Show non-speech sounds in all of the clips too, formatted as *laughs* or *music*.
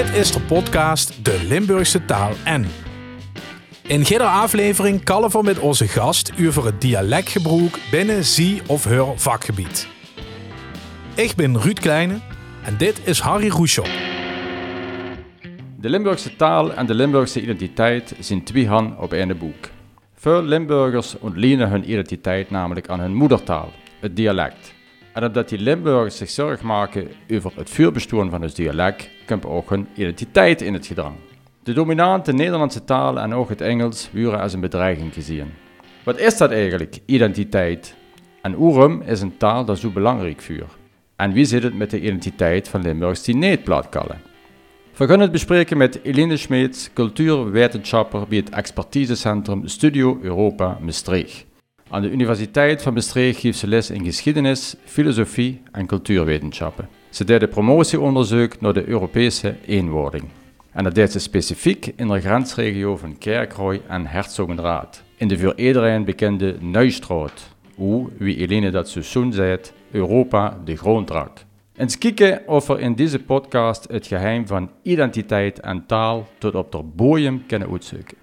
Dit is de podcast De Limburgse Taal en. In iedere aflevering kallen we met onze gast over het dialectgebruik binnen zie of haar vakgebied. Ik ben Ruud Kleine en dit is Harry Roeschop. De Limburgse taal en de Limburgse identiteit zijn twee handen op één boek. Veel Limburgers ontlenen hun identiteit namelijk aan hun moedertaal, het dialect. En omdat die Limburgers zich zorgen maken over het vuurbestuur van het dialect, komt ook hun identiteit in het gedrang. De dominante Nederlandse taal en ook het Engels worden als een bedreiging gezien. Wat is dat eigenlijk, identiteit? En waarom is een taal dat zo belangrijk voor? En wie zit het met de identiteit van Limburgs die niet plaatkallen? We gaan het bespreken met Eline Schmeets, cultuurwetenschapper bij het expertisecentrum Studio Europa Maastricht. Aan de Universiteit van Maastricht geeft ze les in geschiedenis, filosofie en cultuurwetenschappen. Ze deed promotieonderzoek naar de Europese eenwording. En dat deed ze specifiek in de grensregio van Kerkrooy en Herzogenraad, in de voor iedereen bekende Neustraat, hoe, wie Eline dat zo zoen zei, Europa de gronddracht. Eens kijken of we in deze podcast het geheim van identiteit en taal tot op de bodem kunnen uitzoeken.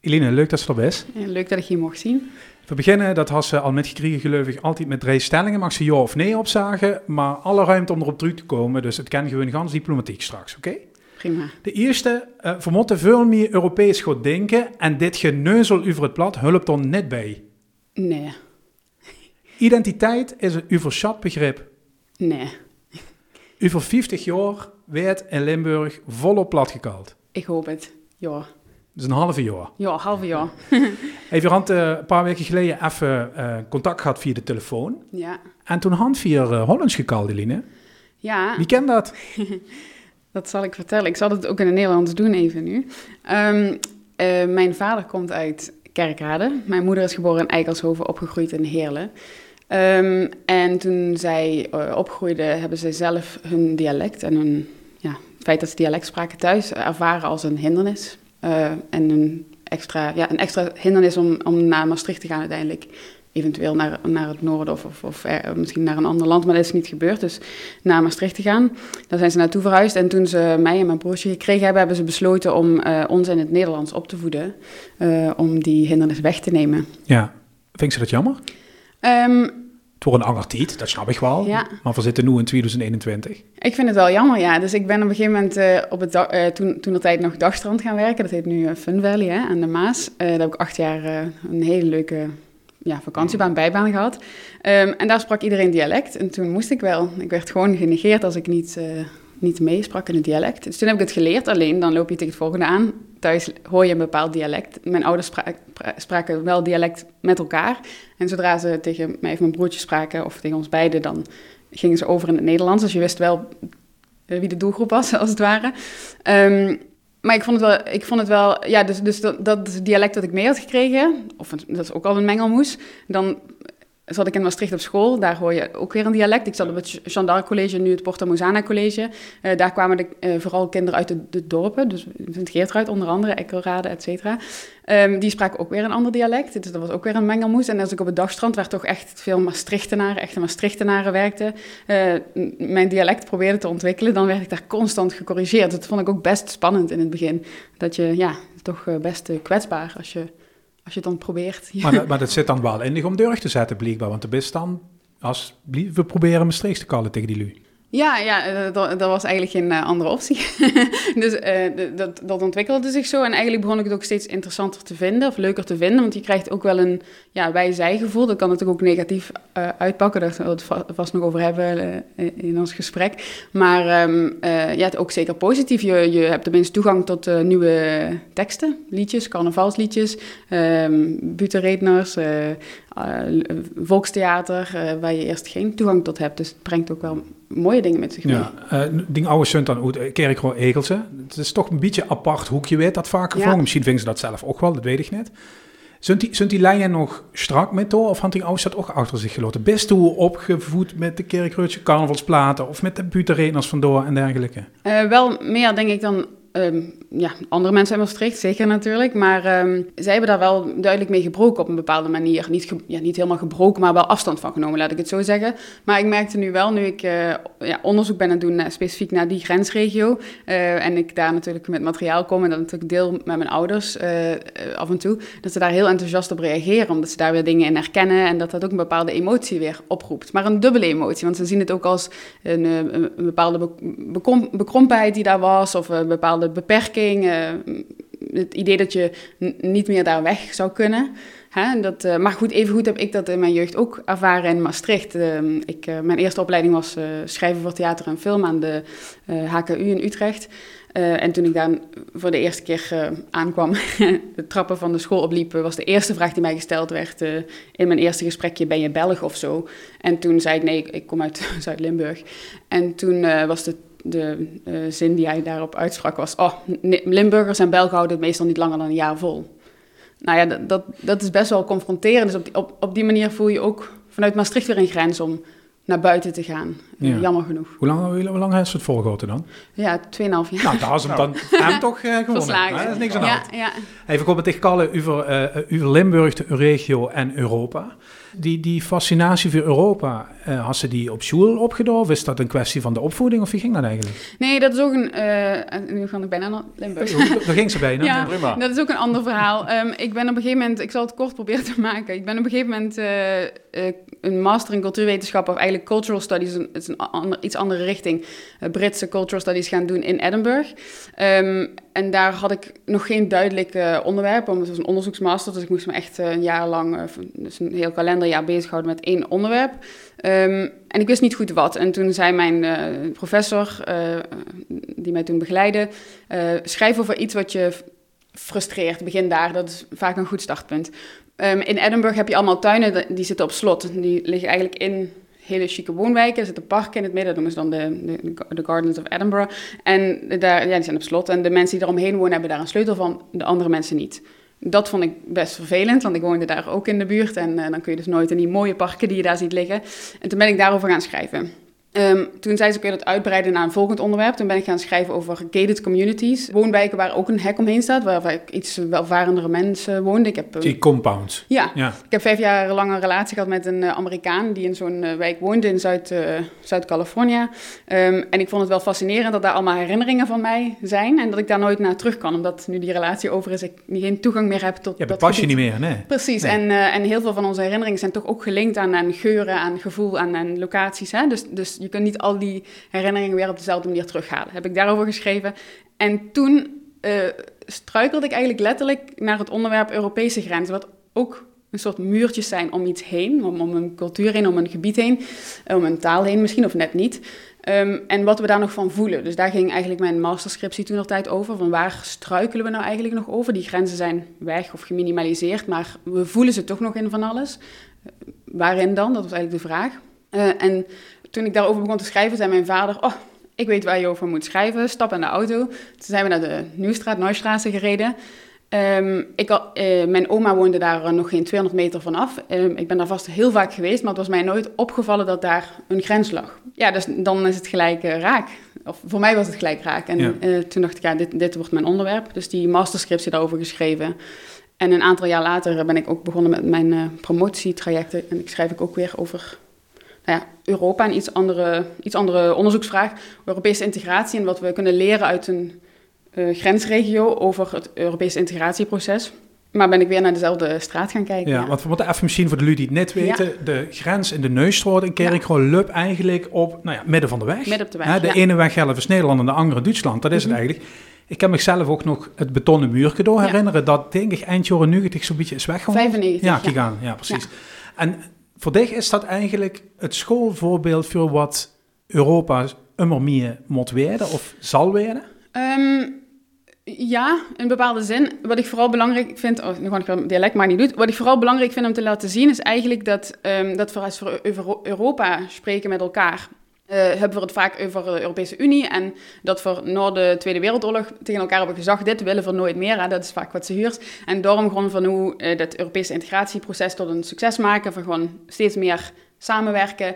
Eline, leuk dat ze er. Ja, leuk dat ik je mocht zien. We beginnen, dat had ze al met gekregen gelovig, altijd met drie stellingen. Mag ze ja of nee opzagen, maar alle ruimte om erop terug te komen. Dus het kan gewoon gans diplomatiek straks, oké? Prima. De eerste, uh, we moeten veel meer Europees goed denken en dit geneuzel over het plat hulpt er net bij. Nee. Identiteit is een overschat begrip. Nee. Over 50 jaar werd in Limburg volop platgekald. Ik hoop het, ja. Is een halve jaar. Ja, halve jaar. *laughs* Even had uh, een paar weken geleden even uh, contact gehad via de telefoon. Ja. En toen hand via uh, Hollands gekald, Eline. Ja. Wie kent dat? *laughs* dat zal ik vertellen. Ik zal het ook in het Nederlands doen even nu. Um, mijn vader komt uit Kerkrade. Mijn moeder is geboren in Eikelshoven, opgegroeid in Heerlen. Um, en toen zij opgroeiden, hebben zij zelf hun dialect en hun ja, feit dat ze dialect spraken thuis ervaren als een hindernis. Uh, en een extra, ja, een extra hindernis om, om naar Maastricht te gaan uiteindelijk. Eventueel naar, naar het noorden of, of, of er, misschien naar een ander land, maar dat is niet gebeurd. Dus naar Maastricht te gaan. Daar zijn ze naartoe verhuisd. En toen ze mij en mijn broertje gekregen hebben, hebben ze besloten om uh, ons in het Nederlands op te voeden. Uh, om die hindernis weg te nemen. Ja, vind ze dat jammer? Um, voor een ander tijd, dat snap ik wel. Ja. Maar we zitten nu in 2021. Ik vind het wel jammer, ja. Dus ik ben op een gegeven moment uh, op het uh, toen, toen de tijd nog dagstrand gaan werken. Dat heet nu uh, Fun Valley hè, aan de Maas. daar heb ik acht jaar een hele leuke ja, vakantiebaan, bijbaan gehad. Um, en daar sprak iedereen dialect. En toen moest ik wel. Ik werd gewoon genegeerd als ik niet, niet meesprak in het dialect. Dus toen heb ik het geleerd. Alleen dan loop je tegen het volgende aan. Thuis hoor je een bepaald dialect. Mijn ouders spra spraken wel dialect met elkaar. En zodra ze tegen mij of mijn broertje spraken, of tegen ons beiden, dan gingen ze over in het Nederlands. Dus je wist wel wie de doelgroep was, *laughs* als het ware. Um, maar ik vond het wel, ik vond het wel ja, dus, dus dat, dat dialect dat ik mee had gekregen, of dat is ook al een mengelmoes, dan zat ik in Maastricht op school. Daar hoor je ook weer een dialect. Ik zat op het Jean d'Arc College, nu het Porta Mozana College. Uh, daar kwamen de, uh, vooral kinderen uit de, de dorpen. Dus het Geertruid onder andere, Ekkelrade, et cetera. Um, die spraken ook weer een ander dialect. Dus dat was ook weer een mengelmoes. En als ik op het dagstrand waar toch echt veel Maastrichtenaren, echte Maastrichtenaren werkten, uh, mijn dialect probeerde te ontwikkelen, dan werd ik daar constant gecorrigeerd. Dat vond ik ook best spannend in het begin. Dat je, ja, toch best kwetsbaar als je als je het dan probeert. Maar, maar dat zit dan wel in om deur te zetten, blijkbaar. Want de best als we proberen Maastricht te kallen tegen die lui. Ja, ja dat, dat was eigenlijk geen uh, andere optie. *laughs* dus uh, dat, dat ontwikkelde zich zo. En eigenlijk begon ik het ook steeds interessanter te vinden, of leuker te vinden. Want je krijgt ook wel een ja, wij-zij gevoel. Dat kan natuurlijk ook negatief uitpakken. Daar zullen we het vast nog over hebben in ons gesprek. Maar um, ja, het ook zeker positief. Je, je hebt tenminste toegang tot nieuwe teksten, liedjes, carnavalsliedjes, um, volkstheater, waar je eerst geen toegang tot hebt. Dus het brengt ook wel mooie dingen met zich mee. Ja, uh, ding oude sunt dan uit Kerkrooi Egelse. Het is toch een beetje apart hoekje, weet dat vaak gevolgd. Ja. Misschien vinden ze dat zelf ook wel, dat weet ik niet. Zijn die, zijn die lijnen nog strak met door, of had die oudstad ook achter zich gelaten? Best hoe opgevoed met de Kerkroodse carnavalsplaten of met de butenredners vandoor en dergelijke? Uh, wel meer, denk ik, dan ehm, ja, andere mensen in Maastricht, zeker natuurlijk. Maar ehm, zij hebben daar wel duidelijk mee gebroken op een bepaalde manier. Niet, ja, niet helemaal gebroken, maar wel afstand van genomen, laat ik het zo zeggen. Maar ik merkte nu wel, nu ik eh, ja, onderzoek ben aan het doen naar- specifiek naar die grensregio. eh, en ik daar natuurlijk met materiaal kom en dat natuurlijk deel met mijn ouders eh, eh, af en toe. Dat ze daar heel enthousiast op reageren, omdat ze daar weer dingen in herkennen. En dat dat ook een bepaalde emotie weer oproept. Maar een dubbele emotie, want ze zien het ook als een, eh, een, bepaalde bekrompenheid die daar was, of een bepaalde beperking. eh, het idee dat je niet meer daar weg zou kunnen. Hè? Dat, eh, maar goed, evengoed heb ik dat in mijn jeugd ook ervaren in Maastricht. Eh, ik, eh, mijn eerste opleiding was schrijven voor theater en film aan de HKU in Utrecht. En toen ik daar voor de eerste keer aankwam, *laughs* de trappen van de school opliep, was de eerste vraag die mij gesteld werd in mijn eerste gesprekje, ben je Belg of zo? En toen zei ik, nee, ik, ik kom uit *laughs* Zuid-Limburg. En toen was de, de eh, zin die hij daarop uitsprak was, oh, Limburgers en Belgen houden het meestal niet langer dan een jaar vol. Nou ja, dat, dat, dat is best wel confronterend. Dus op die, op, op die manier voel je ook vanuit Maastricht weer een grens om naar buiten te gaan. Eh, Ja. Jammer genoeg. Hoe lang, hoe lang heeft ze het volgehouden dan? Ja, 2,5 jaar. Nou, daar is hem dan *laughs* hem toch eh, gewonnen. Dat is niks aan de hand. ja, ja. Even komen tegen Kalle over, eh, over Limburg, de regio en Europa. Die, die fascinatie voor Europa, eh, had ze die op school opgedaan? Of is dat een kwestie van de opvoeding? Of wie ging dat eigenlijk? Nee, dat is ook een... eh, nu ga ik bijna naar Limburg. Daar ging ze bijna. *laughs* Ja, prima. dat is ook een ander verhaal. Ehm, ik ben op een gegeven moment, ik zal het kort proberen te maken. Ik ben op een gegeven moment eh, een master in cultuurwetenschappen, of eigenlijk cultural studies, een, is een ander, iets andere richting, eh, Britse cultural studies gaan doen in Edinburgh. Ehm, en daar had ik nog geen duidelijk onderwerp, want het was een onderzoeksmaster, dus ik moest me echt eh, een jaar lang, eh, dus een heel kalenderjaar bezighouden met één onderwerp. Ehm, en ik wist niet goed wat. En toen zei mijn professor, die mij toen begeleidde, schrijf over iets wat je frustreert. Begin daar, dat is vaak een goed startpunt. Ehm, in Edinburgh heb je allemaal tuinen, die zitten op slot. Die liggen eigenlijk in hele chique woonwijken. Er zitten parken in het midden, dat noemen ze dan de Gardens of Edinburgh. En daar, ja, die zijn op slot. En de mensen die eromheen wonen hebben daar een sleutel van, de andere mensen niet. Dat vond ik best vervelend, want ik woonde daar ook in de buurt. En eh, dan kun je dus nooit in die mooie parken die je daar ziet liggen. En toen ben ik daarover gaan schrijven. Ehm, toen zei ze, kun je dat uitbreiden naar een volgend onderwerp. Toen ben ik gaan schrijven over gated communities. Woonwijken waar ook een hek omheen staat, waar, waar ik iets welvarendere mensen woonden. Ik heb, eh, Die compounds. ja, Ja. ik heb vijf jaar lang een relatie gehad met een eh, Amerikaan die in zo'n eh, wijk woonde in Zuid, eh, Zuid-California. Ehm, en ik vond het wel fascinerend dat daar allemaal herinneringen van mij zijn en dat ik daar nooit naar terug kan, omdat nu die relatie over is, ik geen toegang meer heb tot Ja, dat pas je niet meer, nee. Precies, Nee. en, en heel veel van onze herinneringen zijn toch ook gelinkt aan, aan geuren, aan gevoel, aan, aan locaties. Hè? Dus, dus je kunt niet al die herinneringen weer op dezelfde manier terughalen. Heb ik daarover geschreven. En toen eh, struikelde ik eigenlijk letterlijk naar het onderwerp Europese grenzen, wat ook een soort muurtjes zijn om iets heen, om, om een cultuur heen, om een gebied heen, eh, om een taal heen misschien, of net niet. Ehm, en wat we daar nog van voelen. Dus daar ging eigenlijk mijn masterscriptie toen nog tijd over. Van waar struikelen we nou eigenlijk nog over? Die grenzen zijn weg of geminimaliseerd, maar we voelen ze toch nog in van alles. Eh, waarin dan? Dat was eigenlijk de vraag. En toen ik daarover begon te schrijven, zei mijn vader... Oh, ik weet waar je over moet schrijven. Stap in de auto. Toen zijn we naar de Nieuwstraat, Neustraße gereden. Ehm, ik had, eh, mijn oma woonde daar eh, nog geen 200 meter vanaf. Ehm, ik ben daar vast heel vaak geweest, maar het was mij nooit opgevallen dat daar een grens lag. Ja, dus dan is het gelijk eh, raak. Of voor mij was het gelijk raak. En Ja. toen dacht ik, ja, dit, dit wordt mijn onderwerp. Dus die masterscriptie daarover geschreven. En een aantal jaar later ben ik ook begonnen met mijn promotietrajecten. En ik schrijf ik ook weer over ja, Europa en iets andere, iets andere onderzoeksvraag. Europese integratie en wat we kunnen leren uit een eh, grensregio over het Europese integratieproces. Maar ben ik weer naar dezelfde straat gaan kijken. Ja, want we moeten even misschien voor de lui die het net weten. De grens in de Neustraat in Kerkrol loopt eigenlijk op nou ja, midden van de weg. Midden op de weg, de ja. ene weg is Nederland en de andere Duitsland. Dat is Mhm. het eigenlijk. Ik kan mezelf ook nog het betonnen muurtje door Ja. herinneren. Dat denk ik eind jaren 90 zo'n beetje is weggehaald. 95, Ja, ja. kijk aan. Ja, precies. En voor dich is dat eigenlijk het schoolvoorbeeld voor wat Europa immer meer moet worden of zal worden? Ehm, ja, in bepaalde zin. Wat ik vooral belangrijk vind, nu ga ik dialect maar niet doen. Wat ik vooral belangrijk vind om te laten zien, is eigenlijk dat, ehm, dat we als Europa spreken met elkaar. Hebben we het vaak over de Europese Unie en dat we na de Tweede Wereldoorlog tegen elkaar hebben gezegd, dit willen we nooit meer, hè? dat is vaak wat ze huurt. En daarom gewoon van hoe uh, dat Europese integratieproces tot een succes maken, van gewoon steeds meer samenwerken um,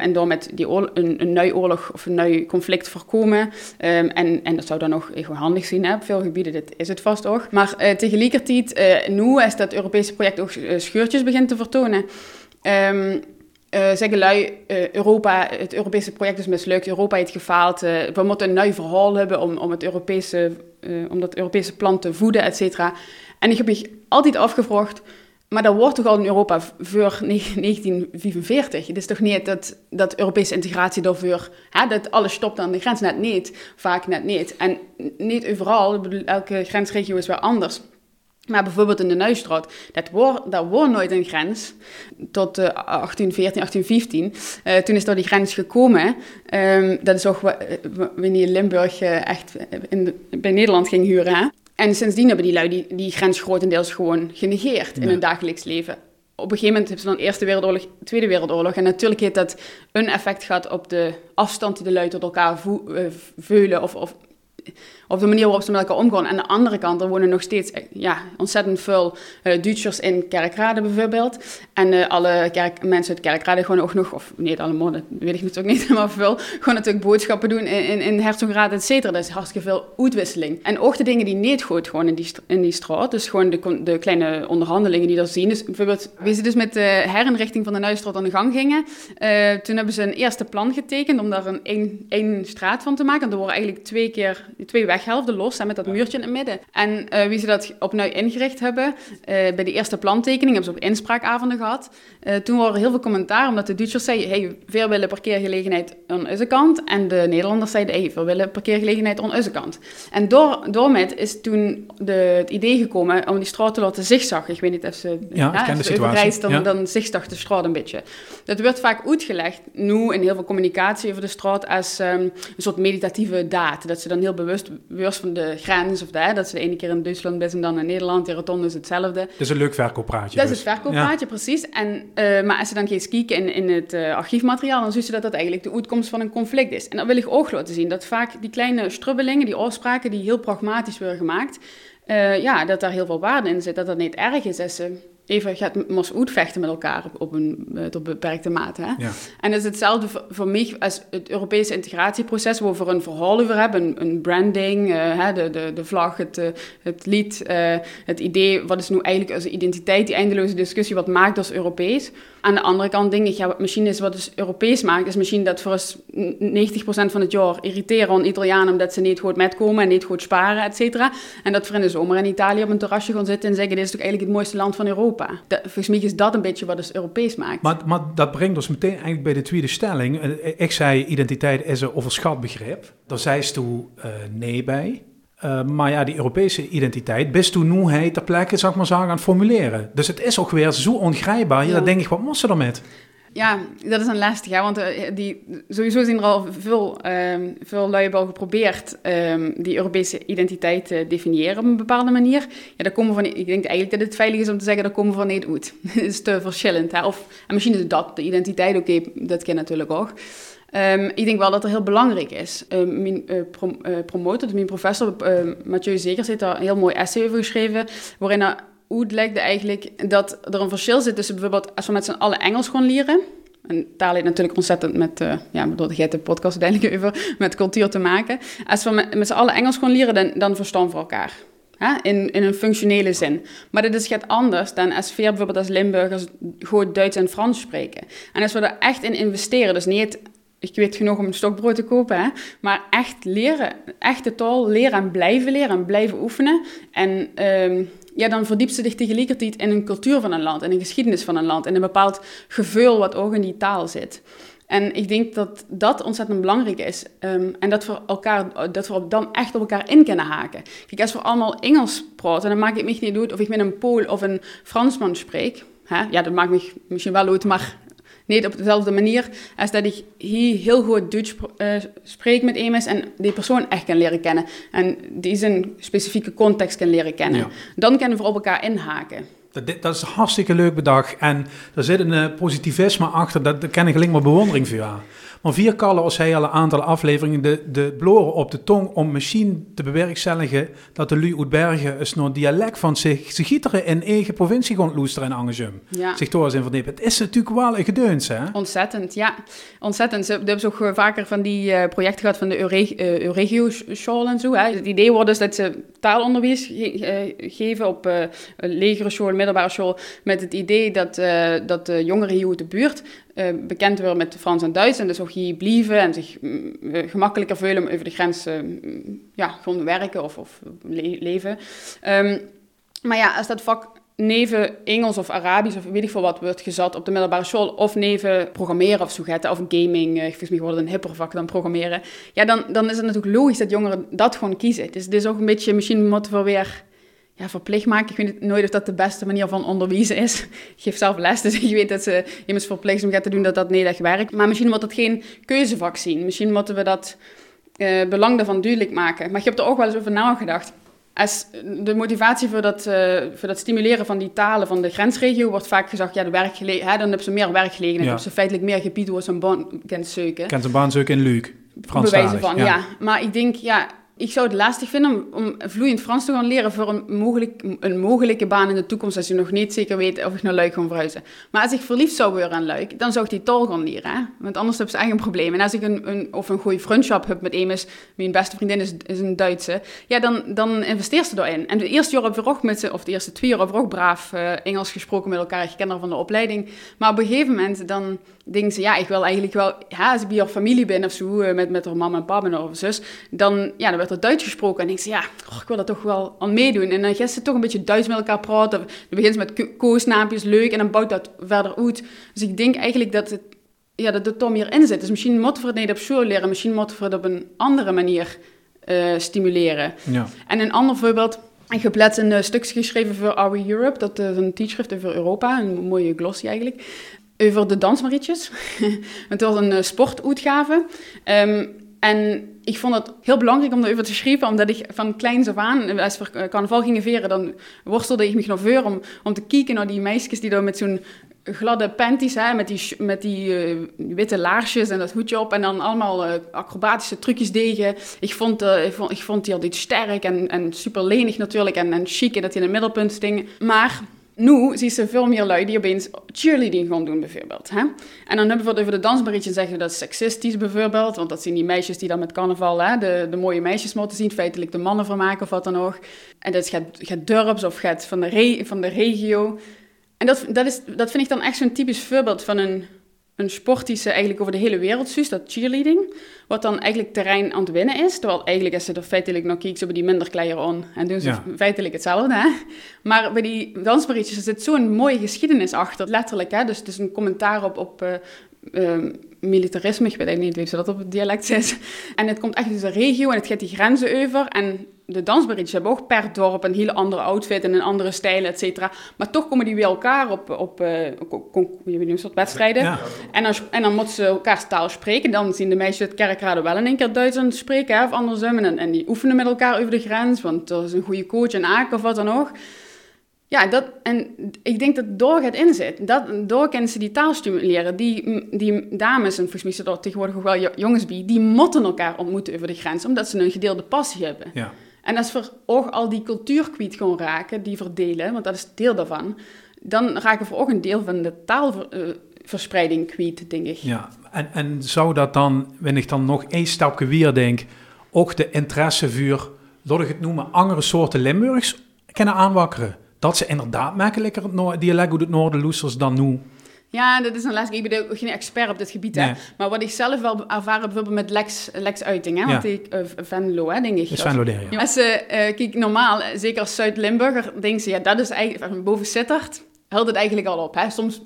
en door met die een, een nieuw oorlog of een nieuw conflict voorkomen. Um, en, en dat zou dan nog heel handig zijn hè, op veel gebieden, dit is het vast ook. Maar tegelijkertijd, nu is dat Europese project ook scheurtjes begint te vertonen. Um, uh, zeggen lui, uh, Europa, het Europese project is mislukt, Europa heeft gefaald, uh, we moeten een nieuw verhaal hebben om, om, het Europese, om dat Europese plan te voeden, et cetera. En ik heb me altijd afgevraagd, maar dat wordt toch al in Europa voor 1945? Het is toch niet dat, dat Europese integratie daarvoor, hè, dat alles stopt aan de grens, net niet, vaak net niet. En niet overal, elke grensregio is weer anders. Maar bijvoorbeeld in de Neustraat, dat was, dat was nooit een grens tot uh, 1814, 1815. Uh, toen is daar die grens gekomen. Um, dat is ook wanneer Limburg uh, echt in bij Nederland ging huren. En sindsdien hebben die lui die, die grens grotendeels gewoon genegeerd ja. in hun dagelijks leven. Op een gegeven moment hebben ze dan Eerste Wereldoorlog, Tweede Wereldoorlog. En natuurlijk heeft dat een effect gehad op de afstand die de lui tot elkaar vo, veulen of, of of de manier waarop ze met elkaar omgaan. Aan de andere kant, er wonen nog steeds ja, ontzettend veel uh, Duitsers in Kerkrade bijvoorbeeld. En uh, alle kerk, mensen uit Kerkrade gewoon ook nog, of niet allemaal, dat weet ik natuurlijk niet *laughs* helemaal veel, gewoon natuurlijk boodschappen doen in, in, in Herzogenraad, et cetera. Is hartstikke veel uitwisseling. En ook de dingen die niet goed gewoon in die, in die straat, dus gewoon de, de kleine onderhandelingen die er zien. Dus bijvoorbeeld, ze dus met de herinrichting van de Nuisstraat aan de gang gingen, toen hebben ze een eerste plan getekend om daar een één straat van te maken. En er worden eigenlijk twee keer, twee weghelften los en met dat muurtje in het midden. En uh, wie ze dat opnieuw ingericht hebben, uh, bij de eerste plantekening hebben ze ook inspraakavonden gehad. Uh, toen waren er heel veel commentaar, omdat de Duitsers zeiden, hey, veel willen parkeergelegenheid aan onze kant. En de Nederlanders zeiden, hey, veel willen parkeergelegenheid aan onze kant. En door, doormet is toen de, het idee gekomen om die straat te laten zigzaggen. Ik weet niet of ze, ja, als ze overrijst, dan, ja. dan zigzagt de straat een beetje. Dat werd vaak uitgelegd, nu in heel veel communicatie over de straat, als um, een soort meditatieve daad. Dat ze dan heel bewust bewust van de grens of dat, dat ze de ene keer in Duitsland is en dan in Nederland. De rotonde is hetzelfde. Dat is een leuk verkooppraatje. Dat dus. is het verkooppraatje, ja. precies. En, uh, maar als ze dan eens kijken in, in het uh, archiefmateriaal, dan zien ze dat dat eigenlijk de uitkomst van een conflict is. En dan wil ik ook laten zien dat vaak die kleine strubbelingen, die afspraken die heel pragmatisch worden gemaakt, uh, ja, dat daar heel veel waarde in zit. Dat dat niet erg is als ze even gaat moest uitvechten met elkaar op, op een tot beperkte mate. Hè? Ja. En dat is hetzelfde voor, voor, mij als het Europese integratieproces, waar we een verhaal over hebben, een, een branding, uh, de, de, de vlag, het, het lied, het idee, wat is nu eigenlijk onze identiteit, die eindeloze discussie, wat maakt ons Europees. Aan de andere kant denk ik, ja, misschien is wat dus Europees maakt, is misschien dat voor ons 90% van het jaar irriteren aan Italianen omdat ze niet goed metkomen en niet goed sparen, et cetera. En dat we in de zomer in Italië op een terrasje gaan zitten en zeggen, dit is toch eigenlijk het mooiste land van Europa. Dat, volgens mij is dat een beetje wat dus Europees maakt. Maar, maar dat brengt ons meteen eigenlijk bij de tweede stelling. Ik zei, identiteit is een overschat begrip. Daar zei ze toe uh, nee bij. Uh, maar ja, die Europese identiteit, best toen nu hij ter plekke, zou ik maar zeggen, aan het formuleren. Dus het is ook weer zo ongrijpbaar. Ja, ja. dan denk ik, wat moest ze ermee? Ja, dat is een lastig, hè? want uh, die, sowieso zijn er al veel, um, veel lui geprobeerd um, die Europese identiteit te definiëren op een bepaalde manier. Ja, daar komen van, ik denk eigenlijk dat het veilig is om te zeggen, daar komen van niet uit. Het is te verschillend. Hè? Of, en misschien is dat de identiteit, oké, dat ken natuurlijk ook. Um, ik denk wel dat het heel belangrijk is. Uh, mijn uh, prom uh, promotor, mijn professor Mathieu Zekers, heeft daar een heel mooi essay over geschreven, waarin hij uitlegde eigenlijk dat er een verschil zit tussen bijvoorbeeld als we met z'n allen Engels gaan leren. En taal heeft natuurlijk ontzettend met, uh, ja, bedoel, jij de podcast uiteindelijk *laughs* over, met cultuur te maken. Als we met, met z'n allen Engels gaan leren, dan, dan verstaan we elkaar. Hè? In, in een functionele zin. Maar dit is gaat anders dan als we bijvoorbeeld als Limburgers goed Duits en Frans spreken. En als we er echt in investeren, dus niet ik weet genoeg om een stokbrood te kopen, hè? maar echt leren, echt de taal leren en blijven leren en blijven oefenen. En um, ja, dan verdiept ze zich tegelijkertijd in een cultuur van een land, in een geschiedenis van een land, in een bepaald gevoel wat ook in die taal zit. En ik denk dat dat ontzettend belangrijk is. Um, en dat we, elkaar, dat we dan echt op elkaar in kunnen haken. Kijk, als we allemaal Engels praten, dan maakt het me niet uit of ik met een Pool of een Fransman spreek. Hè? Ja, dat maakt me misschien wel uit, maar niet op dezelfde manier als dat ik hier heel goed Duits uh, spreek met iemand en die persoon echt kan leren kennen. En die zijn specifieke context kan leren kennen. Ja. Dan kunnen we op elkaar inhaken. Dat, dat is hartstikke leuk bedacht. En er zit een uh, positivisme achter, dat, daar ken ik alleen maar bewondering voor. Maar vier kallen, als hij al een aantal afleveringen, de, de bloren op de tong om misschien te bewerkstelligen dat de Lu Bergen is nog dialect van zich, zich gieteren in eigen provincie gaan loesteren in Angezum. Ja. Zich door in verdiepen. Het is natuurlijk wel een gedeuns, hè? Ontzettend, ja. Ontzettend. Ze hebben ze ook eh, vaker van die uh, projecten gehad van de uh, Euregio School en zo. Hè. Het idee wordt dus dat ze taalonderwijs ge geven op uh, een legere school, middelbare school, met het idee dat, dat de jongeren hier uit de buurt bekend worden met Frans en Duits en dus ook hier blijven en zich mm, gemakkelijker voelen om over de grens ja, gewoon werken of, of le leven. Um, maar ja, als dat vak neven Engels of Arabisch of weet ik veel wat wordt gezet op de middelbare school, of neven programmeren of zo gaat, of gaming, uh, volgens mij wordt een hipper vak dan programmeren, ja, dan, dan is het natuurlijk logisch dat jongeren dat gewoon kiezen. Dus het is ook een beetje, misschien moeten we weer ja, verplicht maken. Ik weet nooit of dat de beste manier van onderwijzen is. Ik *laughs* geef zelf les, dus je weet dat ze immers verplicht om gaat te doen dat dat echt werkt. Maar misschien moet het geen keuzevak zien. Misschien moeten we dat uh, belang daarvan duidelijk maken. Maar je hebt er ook wel eens over nagedacht als de motivatie voor dat, uh, voor dat stimuleren van die talen van de grensregio wordt vaak gezegd, ja, de werkgelegenheid, dan hebben ze meer werkgelegenheid, ja. hebben ze feitelijk meer gebied waar ze een baan kunnen zoeken. Kent een baan zoeken in Luik, Frans van, ja. ja. Maar ik denk, ja, ik zou het lastig vinden om, vloeiend Frans te gaan leren voor een, mogelijk, een mogelijke baan in de toekomst, als je nog niet zeker weet of ik naar Luik ga verhuizen. Maar als ik verliefd zou worden aan Luik, dan zou ik die taal gaan leren, hè? want anders heb ze echt een probleem. En als ik een, een of een goede vriendschap heb met iemand, mijn beste vriendin is, is een Duitse, ja, dan, dan investeert ze daarin. En de eerste jaar hebben we ook met ze, of de eerste twee jaar hebben we ook braaf uh, Engels gesproken met elkaar, ik van de opleiding. Maar op een gegeven moment dan denken ze, ja, ik wil eigenlijk wel, ja, als ik bij haar familie ben of zo, uh, met, met haar mama en papa en haar zus, dan, ja, dan werd er Duits gesproken. En ik zei, ja, oh, ik wil dat toch wel aan meedoen. En dan gaan ze toch een beetje Duits met elkaar praten. Dan begint ze met koosnaampjes, leuk, en dan bouwt dat verder uit. Dus ik denk eigenlijk dat het, ja, dat het Tom hierin zit. Dus misschien moeten we het niet op school leren, misschien moeten we het op een andere manier uh, stimuleren. Ja. En een ander voorbeeld... Ik heb laatst een uh, stukje geschreven voor We Europe. Dat is een tijdschrift over Europa, een mooie glossy eigenlijk. Over de dansmarietjes. *laughs* het was een uh, sportuitgave. Um, en ik vond het heel belangrijk om erover te schrijven, omdat ik van kleins af aan, als we carnaval gingen veren, dan worstelde ik me nog voor om, om te kijken naar die meisjes die daar met zo'n gladde panties, hè, met die, met die uh, witte laarsjes en dat hoedje op en dan allemaal uh, acrobatische trucjes deden. Ik vond, uh, ik vond, ik vond die altijd sterk en, en super lenig natuurlijk en, en chic dat die in het middelpunt sting. Maar nu zie je veel meer lui die opeens cheerleading gaan doen, bijvoorbeeld. Hè? En dan hebben we het over de dansbarietjes zeggen dat is seksistisch, bijvoorbeeld. Want dat zijn die meisjes die dan met carnaval hè, de, de mooie meisjes moeten zien, feitelijk de mannen vermaken of wat dan ook. En dat gaat, gaat dorps of gaat van de, van de regio. En dat, dat, is, dat vind ik dan echt zo'n typisch voorbeeld van een een sport die ze eigenlijk over de hele wereld zus, dat cheerleading, wat dan eigenlijk terrein aan het winnen is. Terwijl eigenlijk als ze er feitelijk nog kijken, ze hebben die minder kleier aan en doen ze ja. feitelijk hetzelfde. Hè? Maar bij die dansbarietjes zit zo'n mooie geschiedenis achter, letterlijk. Hè? Dus het is een commentaar op, op uh, uh, militarisme, ik weet eigenlijk niet hoe ze dat op het dialect zit. En het komt echt uit de regio en het gaat die grenzen over en de dansbarietjes hebben ook per dorp een hele andere outfit en een andere stijl, et cetera. Maar toch komen die bij elkaar op, op, uh, een soort wedstrijden. Ja. En, dan, en dan moeten ze elkaar taal spreken. Dan zien de meisjes het kerkraden wel in één keer Duits aan het spreken, hè, of andersom. En, en die oefenen met elkaar over de grens, want er is een goede coach in Aken of wat dan ook. Ja, dat, en ik denk dat door het inzet, dat, door kunnen ze die taal stimuleren. Die, die dames, en volgens mij zijn er tegenwoordig ook wel jongens bij, die moeten elkaar ontmoeten over de grens, omdat ze een gedeelde passie hebben. Ja. En als we ook al die cultuur kwijt gaan raken, die verdelen, want dat is deel daarvan, dan raken we ook een deel van de taalverspreiding kwijt, denk ik. Ja, en, en zou dat dan, wanneer ik dan nog één stapje weer denk, ook de interesse voor, ik het noemen, andere soorten Limburgs kunnen aanwakkeren? Dat ze inderdaad makkelijker het dialect uit het noorden loesters dan nu ja, dat is een les. Ik ben geen expert op dit gebied, hè. Maar wat ik zelf wel ervaren, bijvoorbeeld met Lex, Lex Uiting, hè. Want ik, uh, Venlo, hè, denk ik. is Venlo, ja. Als uh, kijk, normaal, zeker als Zuid-Limburger, denken ze, ja, dat is eigenlijk, boven Sittard, houdt het eigenlijk al op, hè. Soms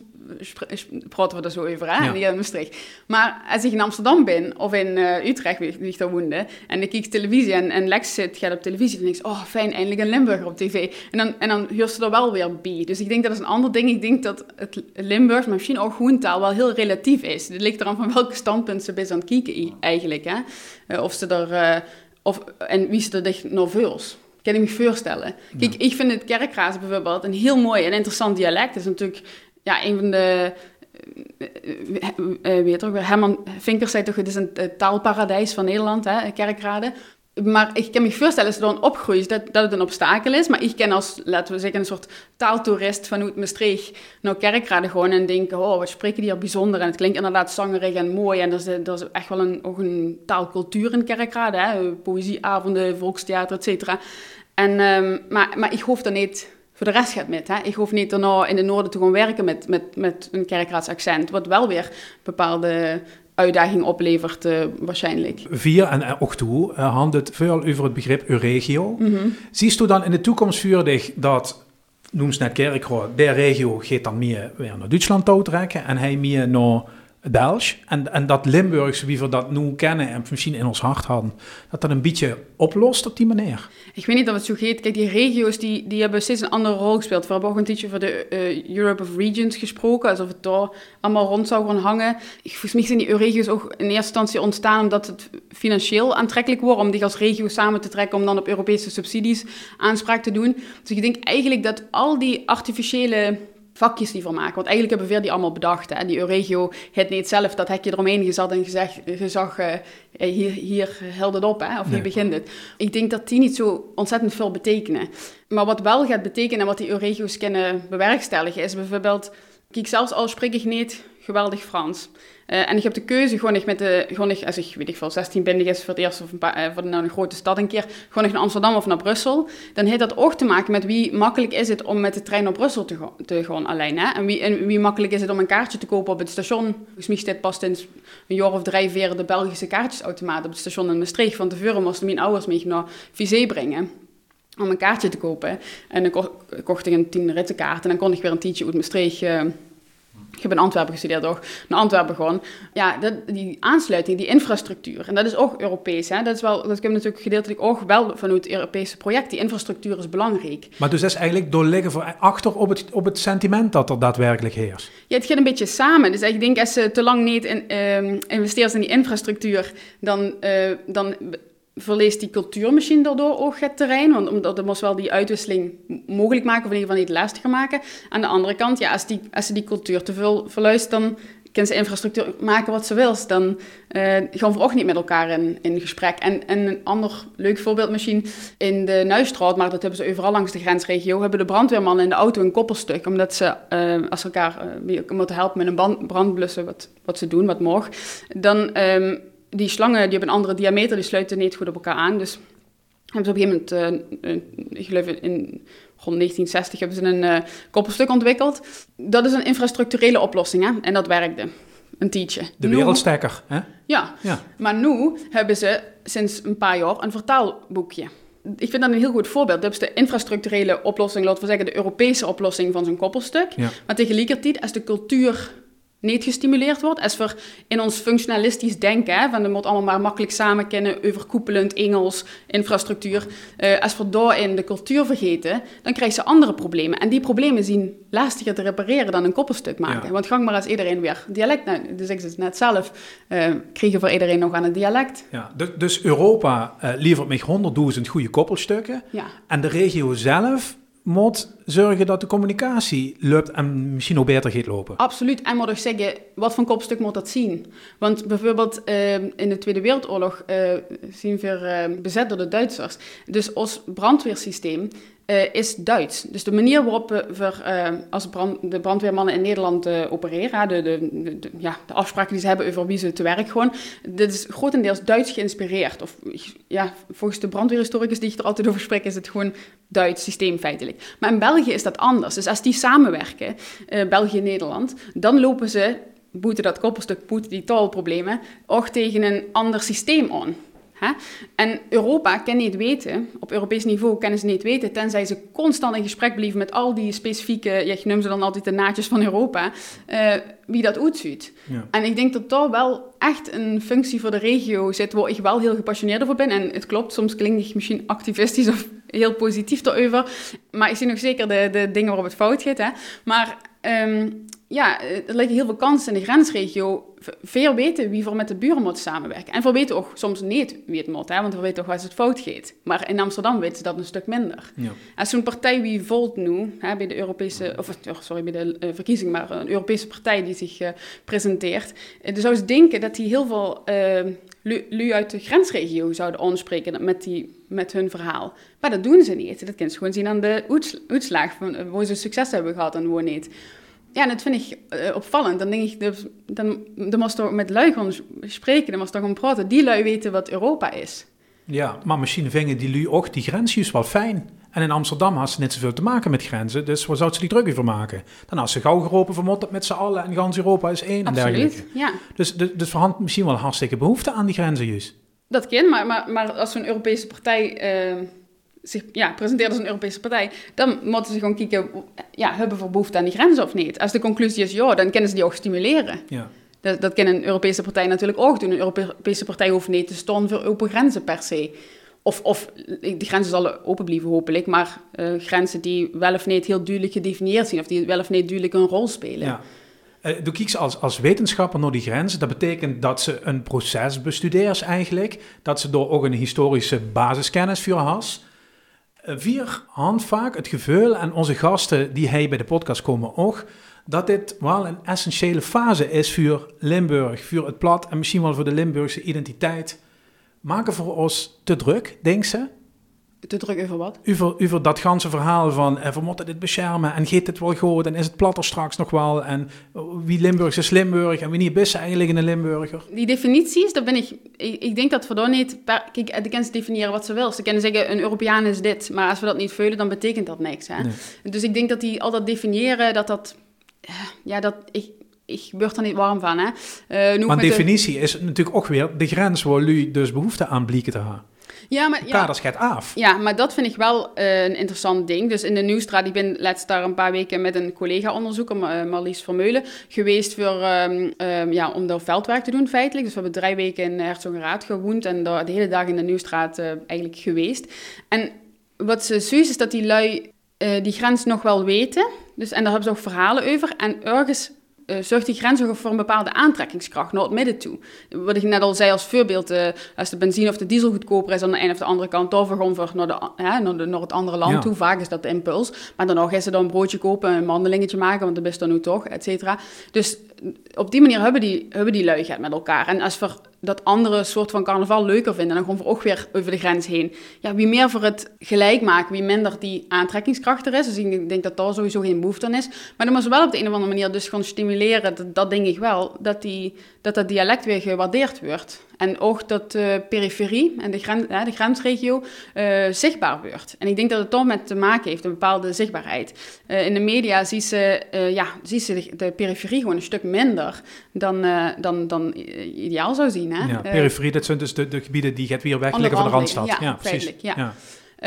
praten we er zo over, hè, ja. in Maastricht. Maar als ik in Amsterdam ben, of in uh, Utrecht, wie, wie ik daar woonde, en ik kijk televisie en, en Lex zit, gaat op televisie, dan denk ik, oh fijn, eindelijk een Limburger op tv. En dan, en dan huurt ze er wel weer bij. Dus ik denk dat is een ander ding. Ik denk dat het Limburgs, maar misschien ook groentaal, wel heel relatief is. Het ligt eraan van welke standpunt ze best aan het kijken eigenlijk. Hè. Uh, of ze er, uh, of, en wie ze er dicht nerveus kan ik me voorstellen. Kijk, ik vind het kerkraas bijvoorbeeld een heel mooi en interessant dialect. Het is natuurlijk ja, een van de uh, weet ook, Herman Vinkers zei toch, het is een taalparadijs van Nederland, hè, kerkraden. Maar ik kan me voorstellen, als je dan opgroeit, dat, dat het een obstakel is. Maar ik ken als, laten we zeggen, een soort taaltoerist vanuit Maastricht naar Kerkrade gewoon en denken, oh, wat spreken die hier bijzonder. En het klinkt inderdaad zangerig en mooi. En er is, er is echt wel een, ook een taalcultuur in Kerkrade, hè? poëzieavonden, volkstheater, et cetera. En, um, maar, maar ik hoef er niet voor de rest gaat met. Hè? Ik hoef niet daarna in de noorden te gaan werken met, met, met een kerkraadsaccent. Wat wel weer bepaalde uitdaging oplevert uh, waarschijnlijk. Via en ook toe uh, handelt veel over het begrip Euregio. Mm -hmm. Ziet u dan in de toekomst vuurdig dat, noem ze net Kerkrade, de regio gaat dan meer weer naar Duitsland toe trekken en hij meer naar Belgisch. En, en dat Limburgse, wie we dat nu kennen en misschien in ons hart hadden, dat dat een beetje oplost op die manier. Ik weet niet of het zo gaat. Kijk, die regio's die, die hebben steeds een andere rol gespeeld. We hebben ook een tijdje voor de uh, Europe of Regions gesproken, alsof het daar allemaal rond zou gaan hangen. Volgens mij zijn die regio's ook in eerste instantie ontstaan omdat het financieel aantrekkelijk wordt om die als regio samen te trekken om dan op Europese subsidies aanspraak te doen. Dus ik denk eigenlijk dat al die artificiële vakjes die van maken. Want eigenlijk hebben we die allemaal bedacht. Hè? Die Euregio het niet zelf dat hekje eromheen gezet en gezegd, gezag, uh, hier, hier held het op, hè? of hier begint het. Ik denk dat die niet zo ontzettend veel betekenen. Maar wat wel gaat betekenen en wat die Euregio's kunnen bewerkstelligen, is bijvoorbeeld, kijk, zelfs al spreek ik niet geweldig Frans. Uh, en ik heb de keuze gewoon met de, gewoon als ik weet ik veel, 16 ben is voor het eerst een uh, voor nou een grote stad een keer, gewoon naar Amsterdam of naar Brussel, dan heeft dat ook te maken met wie makkelijk is het om met de trein naar Brussel te, gaan, te alleen. Hè? En, wie, en wie makkelijk is het om een kaartje te kopen op het station. Volgens mij staat pas sinds een jaar of drie, vier de Belgische kaartjesautomaat op het station in Maastricht. Van tevoren moesten mijn ouders mee naar Vizé brengen om een kaartje te kopen. En dan kocht ik een tien rittenkaart en dan kon ik weer een tientje uit Maastricht... Uh, ik heb in Antwerpen gestudeerd toch? Naar Antwerpen gewoon. Ja, dat, die aansluiting, die infrastructuur. En dat is ook Europees. Hè? Dat is wel, dat heb natuurlijk gedeeltelijk ook wel vanuit het Europese project. Die infrastructuur is belangrijk. Maar dus dat is eigenlijk doorliggen voor achter op het, op het sentiment dat er daadwerkelijk heerst. Ja, het gaat een beetje samen. Dus ik denk als ze te lang niet in, uh, investeert in die infrastructuur, dan, uh, dan verleest die cultuur misschien daardoor ook het terrein. Want omdat er moest wel die uitwisseling mogelijk maken, of in ieder geval niet lastiger maken. Aan de andere kant, ja, als, die, als ze die cultuur te veel verluist, dan kan ze infrastructuur maken wat ze wil. Dan uh, gaan we ook niet met elkaar in, in gesprek. En, en een ander leuk voorbeeld misschien, in de Nuistraat, maar dat hebben ze overal langs de grensregio, hebben de brandweermannen in de auto een koppelstuk. Omdat ze, uh, als ze elkaar uh, moeten helpen met een brand, brandblussen, wat, wat ze doen, wat mag, dan... Um, die slangen die hebben een andere diameter, die sluiten niet goed op elkaar aan. Dus hebben ze op een gegeven moment, uh, ik geloof in rond 1960, hebben ze een uh, koppelstuk ontwikkeld. Dat is een infrastructurele oplossing hè? en dat werkte. Een tientje. De wereldstekker, hè? Ja. ja, maar nu hebben ze sinds een paar jaar een vertaalboekje. Ik vind dat een heel goed voorbeeld. Dat is de infrastructurele oplossing, laten we zeggen de Europese oplossing van zo'n koppelstuk. Ja. Maar tegelijkertijd, als de cultuur niet gestimuleerd wordt. Als we in ons functionalistisch denken, hè, van de moet allemaal maar makkelijk samen kennen, overkoepelend Engels, infrastructuur. Uh, als we daarin de cultuur vergeten, dan krijgen ze andere problemen. En die problemen zien lastiger te repareren dan een koppelstuk maken. Want gang maar als iedereen weer dialect, nou, dus ik het net zelf, uh, kregen voor iedereen nog aan het dialect. Ja, dus, dus Europa uh, levert met honderdduizend goede koppelstukken. Ja. En de regio zelf moet zorgen dat de communicatie loopt en misschien ook beter gaat lopen. Absoluut. En moet ik zeggen, wat voor kopstuk moet dat zien? Want bijvoorbeeld uh, in de Tweede Wereldoorlog uh, zien we uh, bezet door de Duitsers. Dus ons brandweersysteem uh, is Duits. Dus de manier waarop we uh, als de brandweermannen in Nederland uh, opereren, de, de, ja, de afspraken die ze hebben over wie ze te werk gewoon, dit is grotendeels Duits geïnspireerd. Of ja, volgens de brandweerhistoricus die ik er altijd over spreek, is het gewoon Duits systeem feitelijk. Maar in België is dat anders. Dus als die samenwerken, België en Nederland, dan lopen ze, boeten dat koppelstuk, boeten die taalproblemen, ook tegen een ander systeem aan. Hè? En Europa kan niet weten, op Europees niveau kennen ze niet weten, tenzij ze constant in gesprek blijven met al die specifieke, ja, je noemt ze dan altijd de naadjes van Europa, uh, wie dat uitziet. Ja. En ik denk dat daar wel echt een functie voor de regio zit, waar ik wel heel gepassioneerd over ben. En het klopt, soms klinkt ik misschien activistisch of heel positief erover, maar ik zie nog zeker de, de dingen waarop het fout gaat. Hè? Maar um, ja, er liggen heel veel kansen in de grensregio. Veel weten wie voor met de buren moet samenwerken. En veel weten ook soms niet wie het moet, hè, want we weten toch waar het fout gaat. Maar in Amsterdam weten ze dat een stuk minder. Ja. Als zo'n partij wie Volt nu, hè, bij de Europese, of sorry, bij de uh, verkiezing, maar een Europese partij die zich uh, presenteert, uh, dan zou ze denken dat die heel veel lui uit de grensregio zouden aanspreken met, die, met hun verhaal. Maar dat doen ze niet. Dat kunnen ze gewoon zien aan de uitslag van waar ze succes hebben gehad en waar niet. Ja, dat vind ik uh, opvallend. Dan denk ik, dus, dan, dan moest toch met lui gaan spreken, dan moest toch gewoon praten. Die lui weten wat Europa is. Ja, maar misschien vingen die lui ook die grensjes wel fijn. En in Amsterdam had ze net zoveel te maken met grenzen, dus waar zou ze die druk over maken? Dan had ze gauw geroepen vermotterd met z'n allen en gans Europa is één Absoluut, en dergelijke. ja. Dus, dus, dus misschien wel hartstikke behoefte aan die grenzen juist. Dat kan, maar, maar, maar als zo'n Europese partij uh, zich ja, presenteert als een Europese partij, dan moeten ze gewoon kijken, ja, hebben we behoefte aan die grenzen of niet? Als de conclusie is ja, dan kunnen ze die ook stimuleren. Ja. Dat, dat kan een Europese partij natuurlijk ook doen. Een Europese partij hoeft niet te staan voor open grenzen per se. Of, of die grenzen zullen open blijven, hopelijk, maar uh, grenzen die wel of niet heel duidelijk gedefinieerd zijn, of die wel of niet duidelijk een rol spelen. Ja. Uh, doe kijkt als, als wetenschapper naar die grenzen. Dat betekent dat ze een proces bestudeert eigenlijk. Dat ze door ook een historische basiskennis voor has. Uh, vier hand vaak het gevoel, en onze gasten die hij bij de podcast komen ook, dat dit wel een essentiële fase is voor Limburg, voor het plat en misschien wel voor de Limburgse identiteit maken voor ons te druk, denk ze? Te druk over wat? Over, over dat ganse verhaal van eh, we moeten dit beschermen en geeft het wel goed en is het platter straks nog wel en eh, wie Limburg is Limburg en wie niet is eigenlijk een Limburger. Die definities, daar ben ik, ik, ik denk dat we daar niet, per, kijk, de kunnen definiëren wat ze wil. Ze kunnen zeggen een Europeaan is dit, maar als we dat niet vullen, dan betekent dat niks. Hè? Dus ik denk dat die al dat definiëren, dat dat, ja, dat, ik, ik word er niet warm van. Hè. Uh, maar definitie is natuurlijk ook weer de grens waar jullie dus behoefte aan blikken te hebben. Ja, maar, ja, gaat af. Ja, maar dat vind ik wel uh, een interessant ding. Dus in de Nieuwstraat, ik ben laatst daar een paar weken met een collega-onderzoeker, uh, Marlies Vermeulen, geweest voor, um, um, ja, om daar veldwerk te doen feitelijk. Dus we hebben drie weken in Herzogenraad gewoond en daar de hele dag in de Nieuwstraat uh, eigenlijk geweest. En wat ze zoiets is dat die lui die grens nog wel weten. Dus, en daar hebben ze ook verhalen over. En ergens zorgt die grens ook voor een bepaalde aantrekkingskracht naar het midden toe. Wat ik net al zei als voorbeeld, uh, als de benzine of de diesel goedkoper is aan de een of de andere kant, dan gewoon voor naar, de, naar, de, naar het andere land toe. Vaak is dat de impuls. Maar dan nog is ze dan een broodje kopen, een mandelingetje maken, want dat is dan nu toch, et cetera. Dus op die manier hebben die, hebben die luiheid met elkaar. En als we dat andere soort van carnaval leuker vinden, dan gaan we ook weer over de grens heen. Ja, wie meer voor het gelijk maken, wie minder die aantrekkingskracht er is. Dus ik denk dat daar sowieso geen behoefte aan is. Maar dan moeten we wel op de een of andere manier dus gaan stimuleren, dat, dat denk ik wel, dat, die, dat dat dialect weer gewaardeerd wordt. En ook dat de periferie en de, grens, de grensregio uh, zichtbaar wordt. En ik denk dat het toch met te maken heeft, een bepaalde zichtbaarheid. Uh, in de media zie ze, uh, ja, zie ze de, de, periferie gewoon een stuk minder dan, dan, dan ideaal zou zien. Hè? Ja, periferie, dat zijn dus de, de gebieden die het weer weg liggen van de Randstad. Ja, ja precies. Ja. ja.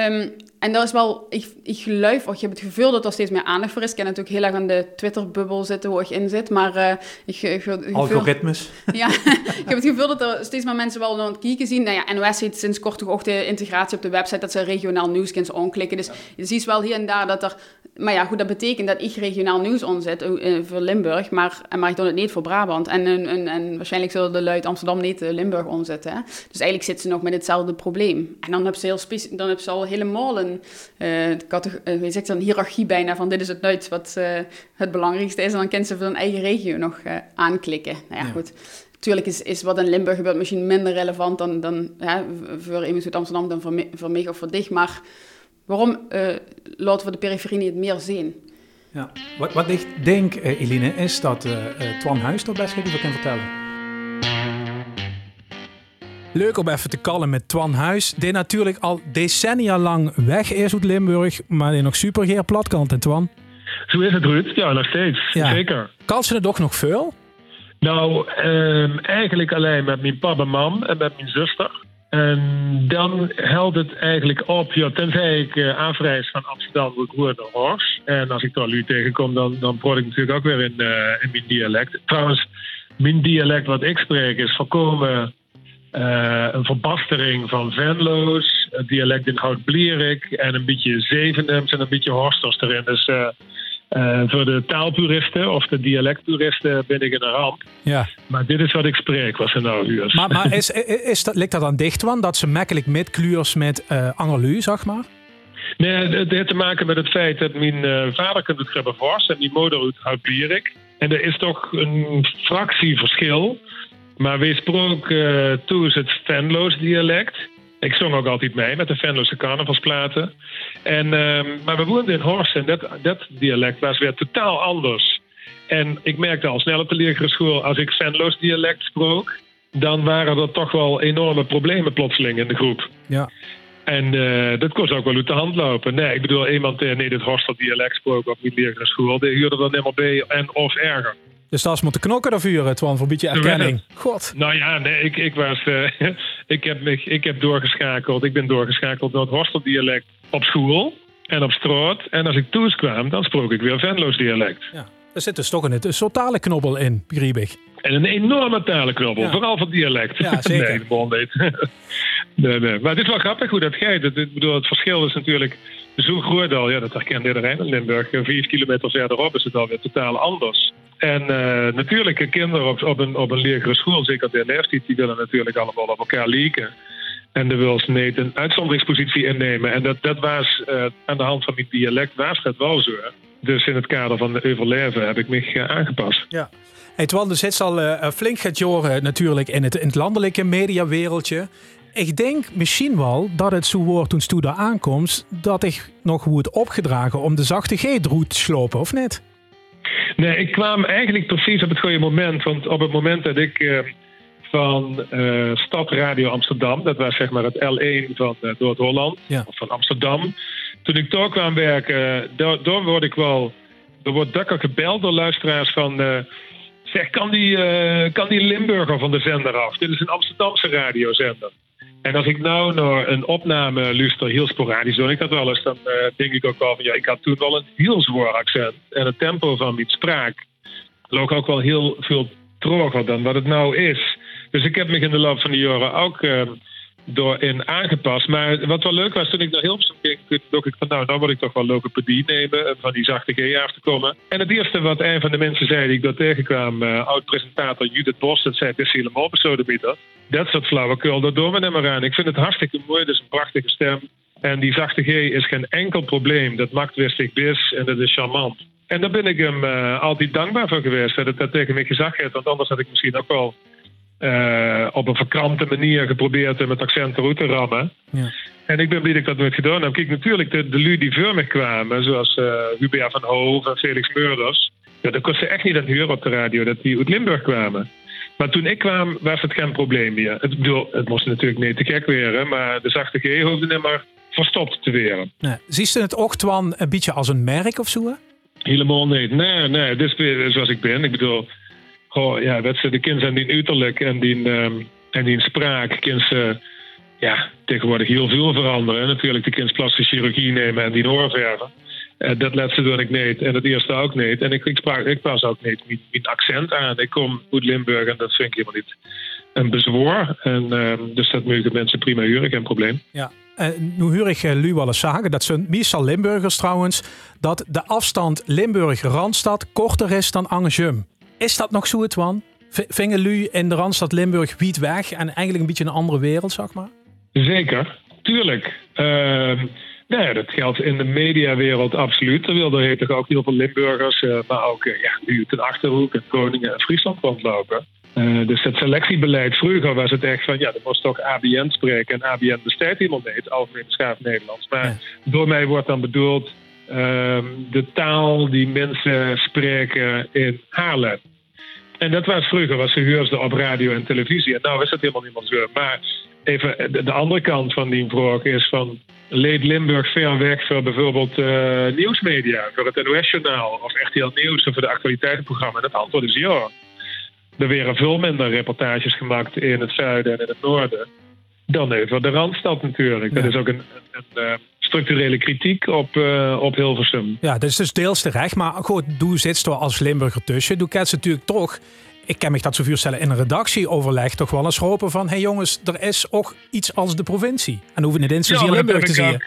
Um, en dat is wel, ik, ik geloof, of je hebt het gevoel dat er steeds meer aandacht voor is. Ik ken natuurlijk heel erg aan de Twitter-bubbel zitten waar ik in zit, maar uh, ik, ik, ik Algoritmes. *laughs* Ja, ik heb het gevoel dat er steeds meer mensen wel aan het kijken zien. Nou ja, NOS heeft sinds kort toch ook de integratie op de website dat ze regionaal nieuws kunnen aanklikken. Dus je ziet wel hier en daar dat er, maar ja, goed, dat betekent dat ik regionaal nieuws onzet uh, voor Limburg, maar, maar ik doe het niet voor Brabant. En, en, en waarschijnlijk zullen de luid Amsterdam niet uh, Limburg omzetten. Hè? Dus eigenlijk zitten ze nog met hetzelfde probleem. En dan heb ze, heel dan heb ze al helemaal een uh, ik, een hiërarchie bijna van dit is het nooit wat uh, het belangrijkste is. En dan kent ze voor hun eigen regio nog aanklikken. Nou ja, ja. goed. Tuurlijk is, is wat in Limburg gebeurt misschien minder relevant dan, dan ja, voor iemand uit Amsterdam dan voor, me, voor mij of voor dich. Maar waarom laten we de periferie niet meer zien? Ja. Wat, wat ik denk, Eline, is dat Twan Huis er best even kan vertellen. Leuk om even te kallen met Twan Huis. Die natuurlijk al decennia lang weg is uit Limburg, maar die nog super geer platkant, en Twan? Zo is het, Ruud. Ja, nog steeds. Ja. Zeker. Kan ze er toch nog veel? Nou, um, eigenlijk alleen met mijn papa en mam en met mijn zuster. En dan houdt het eigenlijk op, ja, tenzij ik uh, afreis van Amsterdam, ik woon naar Horst. En als ik daar nu tegenkom, dan, dan praat ik natuurlijk ook weer in, uh, in mijn dialect. Trouwens, mijn dialect wat ik spreek is volkomen uh, een verbastering van Venlo's, het dialect in Hout-Blierik en een beetje Zevenems en een beetje Horsters erin. Dus uh, Eh, voor de taalpuristen of de dialectpuristen ben ik een ramp. Ja. Maar dit is wat ik spreek, wat ze nou huurt. Maar, maar *laughs* is, is, dat, ligt dat dan dicht, van dat ze makkelijk met met Angerlu, zeg maar? Nee, het heeft te maken met het feit dat mijn vader komt uit Gribbenvors en mijn moeder uit Bierik. En er is toch een fractie verschil. Maar we spraken uh, toen het Venlo's dialect. Ik zong ook altijd mee met de Venlose carnavalsplaten. En, uh, maar we woonden in Horst en dat, dat dialect was weer totaal anders. En ik merkte al snel op de lagere school, als ik Venlo's dialect sprak, dan waren er toch wel enorme problemen plotseling in de groep. Ja. En uh, dat kost ook wel uit de hand lopen. Nee, ik bedoel, iemand uh, nee, dit Horstel dialect sprak op die lagere school, die huurde dan helemaal bij en of erger. Dus dat is moeten knokken of vuren, Twan, voor een beetje erkenning. God. Nou ja, nee, ik, ik, was, uh, *laughs* ik, heb mich, ik heb doorgeschakeld. Ik ben doorgeschakeld naar het Horsteldialect op school en op straat. En als ik thuis kwam, dan sprak ik weer Venlo's dialect. Ja. Er zit dus toch een, een soort talenknobbel in, begreep ik. En een enorme talenknobbel, ja. vooral van dialect. Ja, *laughs* zeker. nee, gewoon niet. *laughs* nee, nee. Maar het is wel grappig hoe dat gaat. Het, ik bedoel, het verschil is natuurlijk zo groot al. Ja, dat herkende iedereen in Limburg. Vijf kilometer verderop is het alweer totaal anders. En uh, natuurlijk, kinderen op, een, op een lagere school, zeker de leeftijd, die willen natuurlijk allemaal op elkaar lieken. En de wil niet een uitzonderingspositie innemen. En dat, dat was uh, aan de hand van mijn dialect, was het wel zo. Dus in het kader van de overleven heb ik me aangepast. Ja. Hey, Twan, er zit al flink gaat joren natuurlijk in het, in het landelijke mediawereldje. Ik denk misschien wel dat het zo wordt toen Stoe daar aankomt, dat ik nog wordt opgedragen om de zachte G-droet te slopen, of niet? Nee, ik kwam eigenlijk precies op het goede moment. Want op het moment dat ik uh, van uh, Stad Radio Amsterdam, dat was zeg maar het L1 van uh, Noord-Holland, ja. of van Amsterdam. Toen ik daar kwam werken, daar, daar word ik wel, er wordt dakker gebeld door luisteraars van. zeg, kan die, kan die Limburger van de zender af? Dit is een Amsterdamse radiozender. En als ik nou naar een opname luister, heel sporadisch doe ik dat wel eens, dan uh, denk ik ook wel van ja, ik had toen wel een heel zwaar accent. En het tempo van mijn spraak loog ook wel heel veel troger dan wat het nou is. Dus ik heb me in de loop van de jaren ook uh, door in aangepast. Maar wat wel leuk was, toen ik naar Hilversum ging, dacht ik van nou, nou word ik toch wel logopedie nemen, van die zachte G af te komen. En het eerste wat een van de mensen zei die ik daar tegenkwam, uh, oud-presentator Judith Bos, dat zei, het is helemaal besodemieter. Dat soort flauwekul, dat doen we niet meer aan. Ik vind het hartstikke mooi, het is een prachtige stem. En die zachte G is geen enkel probleem. Dat maakt wist bis en dat is charmant. En daar ben ik hem uh, altijd dankbaar voor geweest dat het dat tegen me gezegd heeft. Want anders had ik misschien ook wel uh, op een verkrampte manier geprobeerd met accent eruit te rammen. Ja. En ik ben blij dat ik dat nooit gedaan heb. Kijk, natuurlijk de, de lui die voor me kwamen, zoals uh, Hubert van Hoof en Felix Meurders. Ja, dat kostte echt niet aan het huren op de radio dat die uit Limburg kwamen. Maar toen ik kwam, was het geen probleem meer. Het, bedoel, het moest natuurlijk niet te gek weer, maar de zachte G hoefde niet maar verstopt te weren. Nee. Zie je het Ochtwan een beetje als een merk of zo? Helemaal niet. Nee, nee, dit is zoals ik ben. Ik bedoel, goh, ja, dat ze de kinderen die uiterlijk en die, um, en die spraak, kinderen ja, tegenwoordig heel veel veranderen. Natuurlijk de kind plastische chirurgie nemen en die hoorverven. Uh, dat laatste doe ik niet en het eerste ook niet. En ik, ik, ik pas ook niet mijn, accent aan. Ik kom uit Limburg en dat vind ik helemaal niet een bezwaar. En, uh, dus dat mogen mensen prima huren, geen probleem. Ja. Uh, nu huur ik eens zeggen, dat zijn meestal Limburgers trouwens, dat de afstand Limburg-Randstad korter is dan Angejum. Is dat nog zo, Twan? Vingen Lu in de Randstad Limburg wiet weg en eigenlijk een beetje een andere wereld, zeg maar? Zeker, tuurlijk. Uh, Nee, dat geldt in de mediawereld absoluut. Er wilden heet toch ook heel veel Limburgers, uh, maar ook uh, ja, nu ten Achterhoek en Groningen en Friesland rondlopen. Uh, dus het selectiebeleid vroeger was het echt van ja, er moest toch ABN spreken. En ABN bestaat helemaal niet, Algemeen Beschaafd Nederlands. Maar ja. door mij wordt dan bedoeld ehm, de taal die mensen spreken in Haarlem. En dat was vroeger, was gehuurd op radio en televisie. En nou is dat helemaal niet meer. Maar even de andere kant van die vraag is van leed Limburg ver weg voor bijvoorbeeld uh, nieuwsmedia, voor het NOS-journaal of heel nieuws of voor de actualiteitenprogramma? En het antwoord is ja. Er werden veel minder reportages gemaakt in het zuiden en in het noorden dan over de Randstad natuurlijk. Ja. Dat is ook een, een, een uh, structurele kritiek op, uh, op Hilversum. Ja, dat is dus deels terecht. Maar goed, doe zit er als Limburger tussen. Doe kent natuurlijk toch ik kan me dat zo voorstellen, in een redactieoverleg toch wel eens roepen van... hé hey jongens, er is ook iets als de provincie. En hoeven het in ja, Limburg te zien.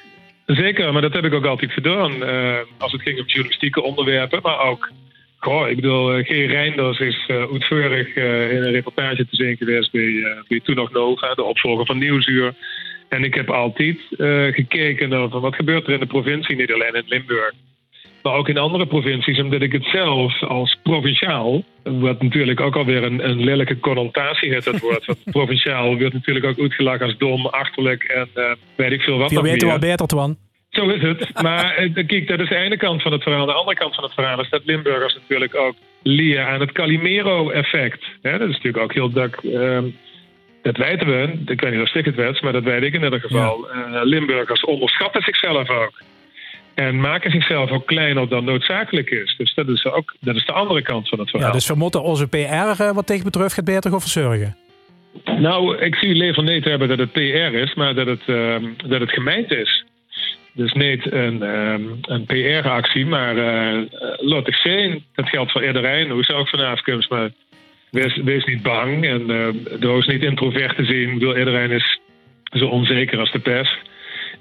Zeker, maar dat heb ik ook altijd gedaan. Uh, als het ging om journalistieke onderwerpen, maar ook. Goh, ik bedoel, uh, G. Reinders is uh, uitvoerig in een reportage te zien geweest bij, bij Toen nog Nova, de opvolger van Nieuwsuur. En ik heb altijd gekeken naar wat gebeurt er in de provincie, niet alleen in Limburg maar ook in andere provincies, omdat ik het zelf als provinciaal, wat natuurlijk ook alweer een, een lelijke connotatie heeft, dat woord. Want provinciaal wordt natuurlijk ook uitgelachen als dom, achterlijk en uh, weet ik veel wat. Je weet wel beter, Twan. Zo is het. Maar uh, kijk, dat is de ene kant van het verhaal. De andere kant van het verhaal is dat Limburgers natuurlijk ook leren aan het Calimero-effect. dat is natuurlijk ook heel dak. Uh, dat weten we, ik weet niet of ik het weet, maar dat weet ik in ieder geval. Ja. Uh, Limburgers onderschatten zichzelf ook. En maken zichzelf ook kleiner dan noodzakelijk is. Dus dat is, ook, dat is de andere kant van het verhaal. Ja, dus we moeten onze PR eh, wat tegen betreft gaat beter gaan verzorgen. Nou, ik zie liever niet hebben dat het PR is, maar dat het, uh, dat het gemeend is. Dus niet een, um, een PR-actie, maar uh, laat ik zien. Dat geldt voor iedereen. Hoe zou ik vanavond kunnen, maar wees, wees niet bang en uh, niet introvert te zien. Wil iedereen is zo onzeker als de pers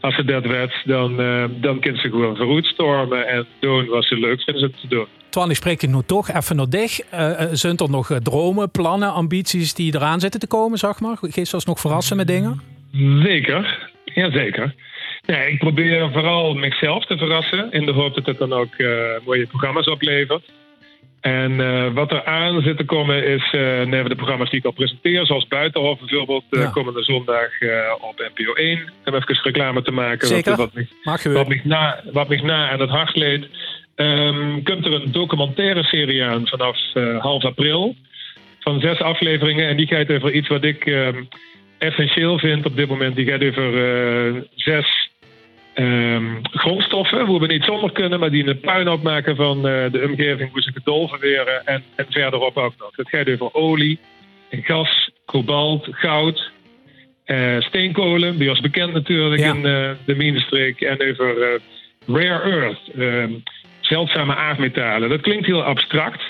als ze dat werd, dan, uh, dan kunnen ze gewoon vooruitstormen en doen wat ze leuk vinden ze te doen. Twan, ik spreek je nu toch even nog dicht. Uh, zijn er nog dromen, plannen, ambities die eraan zitten te komen, zeg maar? Geef ons nog verrassen met dingen? Zeker, ja zeker. Nee, ik probeer vooral mezelf te verrassen in de hoop dat het dan ook uh, mooie programma's oplevert. En uh, wat er aan zit te komen is uh, de programma's die ik al presenteer, zoals Buitenhof bijvoorbeeld, uh, ja. komende zondag op NPO 1. Om even reclame te maken. Zeker. Wat, wat, mij, wat, mij na, wat mij na aan het hart leed. Um, komt er een documentaire serie aan vanaf half april. Van zes afleveringen. En die gaat over iets wat ik um, essentieel vind op dit moment. Die gaat over zes Um, grondstoffen, hoe we niet zonder kunnen, maar die een puinhoop maken van uh, de omgeving, hoe ze gedolven weren en, en verderop ook nog. Het gaat over olie, gas, kobalt, goud, uh, steenkolen, die was bekend natuurlijk ja. in uh, de minestreek, en over rare earth, um, zeldzame aardmetalen. Dat klinkt heel abstract,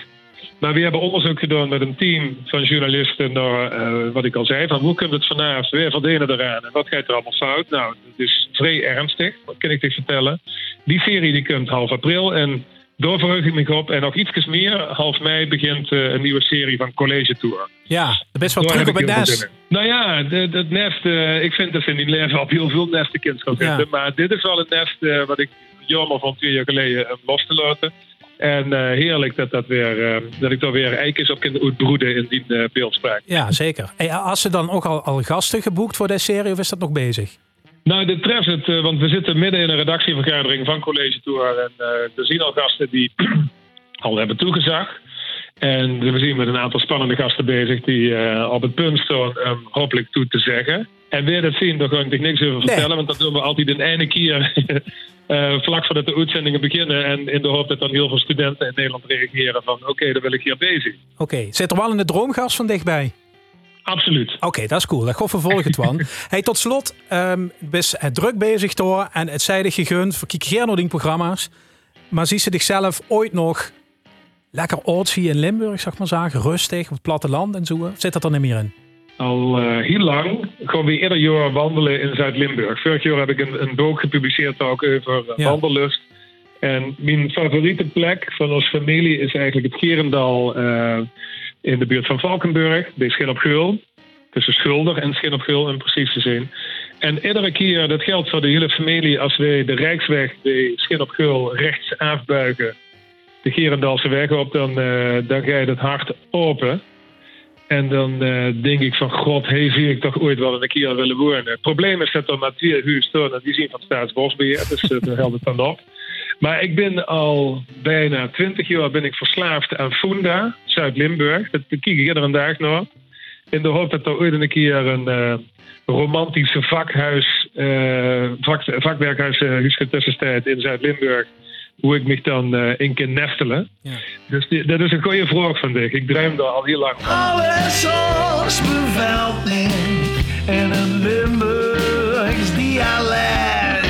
maar we hebben onderzoek gedaan met een team van journalisten naar uh, wat ik al zei, van hoe komt het vanavond weer verdelen eraan en wat gaat er allemaal fout? Nou, het is vrij ernstig, wat kan ik je vertellen. Die serie die komt half april en daar verheug ik me op. En nog iets meer, half mei begint uh, een nieuwe serie van College Tour. Ja, best wel terug op het nest. Nou ja, het nest, uh, ik vind dat in die leven op heel veel nesten kind gaan. Ja. Maar dit is wel het nest wat ik jammer vond twee jaar geleden los te laten. En uh, heerlijk dat, dat, weer, uh, dat ik daar weer eikens op kan uitbroeden in die uh, beeldspraak. Ja, zeker. Hey, als ze dan ook al, al gasten geboekt voor deze serie of is dat nog bezig? Nou, dit treft het, want we zitten midden in een redactievergadering van College Tour. En er zien al gasten die *clears throat* al hebben toegezegd. En we zijn met een aantal spannende gasten bezig die op het punt staan um, hopelijk toe te zeggen. En weer dat zien, daar ga ik niks over vertellen, nee. want dat doen we altijd in ene keer uh, *laughs* vlak voordat de uitzendingen beginnen. En in de hoop dat dan heel veel studenten in Nederland reageren van oké, okay, dan wil ik hier bezig. Oké, okay. zit er wel in de droomgas van dichtbij? Absoluut. Oké, okay, dat is cool. Dat gaat vervolgen, Twan. *laughs* hey, tot slot, um, best het druk bezig door en het zijde gegund. Naar die programma's. Maar zie ze zichzelf ooit nog lekker oortsie in Limburg, zeg maar zeggen, rustig, op het platteland en zo? Zit dat er niet meer in? al uh, heel lang gaan we ieder jaar wandelen in Zuid-Limburg. Vorig jaar heb ik een, een boek gepubliceerd ook over ja. wandellust. En mijn favoriete plek van onze familie is eigenlijk het Gerendal uh, in de buurt van Valkenburg, bij Schin op Geul. Tussen Schulder en Schin op Geul, om precies te zijn. En iedere keer, dat geldt voor de hele familie, als wij de Rijksweg bij Schin op Geul rechts afbuigen, de Gerendalse weg op, dan, uh, dan ga je het hart open. En dan uh, denk ik van, god, hey, zie ik toch ooit wel een keer willen wonen. Het probleem is dat er maar twee huur staan die zien van Staatsbosbeheer, dus uh, daar helpt het dan op. Maar ik ben al bijna twintig jaar ben ik verslaafd aan Funda, Zuid-Limburg. Dat kijk ik iedere dag naar. In de hoop dat er ooit een keer een uh, romantische vakhuis, vak, vakwerkhuis uh, tussentijd in Zuid-Limburg hoe ik me dan uh, in kan nestelen. Ja. Dus die, dat is een goede vraag van dich. Ik droom daar al heel lang van. Alles als bevelding en een Limburgs dialect.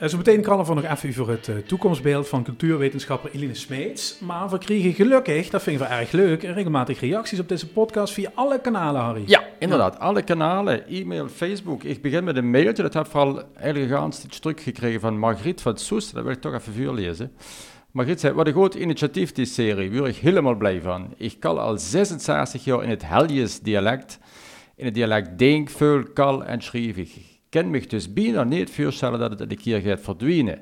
Uh, zo meteen kan we nog even over het uh, toekomstbeeld van cultuurwetenschapper Eline Smeets. Maar we kregen gelukkig, dat vind ik wel erg leuk, regelmatig reacties op deze podcast via alle kanalen, Harry. Ja, inderdaad. Alle kanalen, e-mail, Facebook. Ik begin met een mailtje, dat heb ik vooral eigenlijk gaans iets teruggekregen van Margriet van Soest. Dat wil ik toch even voorlezen. Margriet zei, wat een groot initiatief die serie, daar ik helemaal blij van. Ik kan al 66 jaar in het Heljes dialect, in het dialect denk, veel, kal en schrijvig kan me dus bijna niet voorstellen dat het een keer gaat verdwijnen.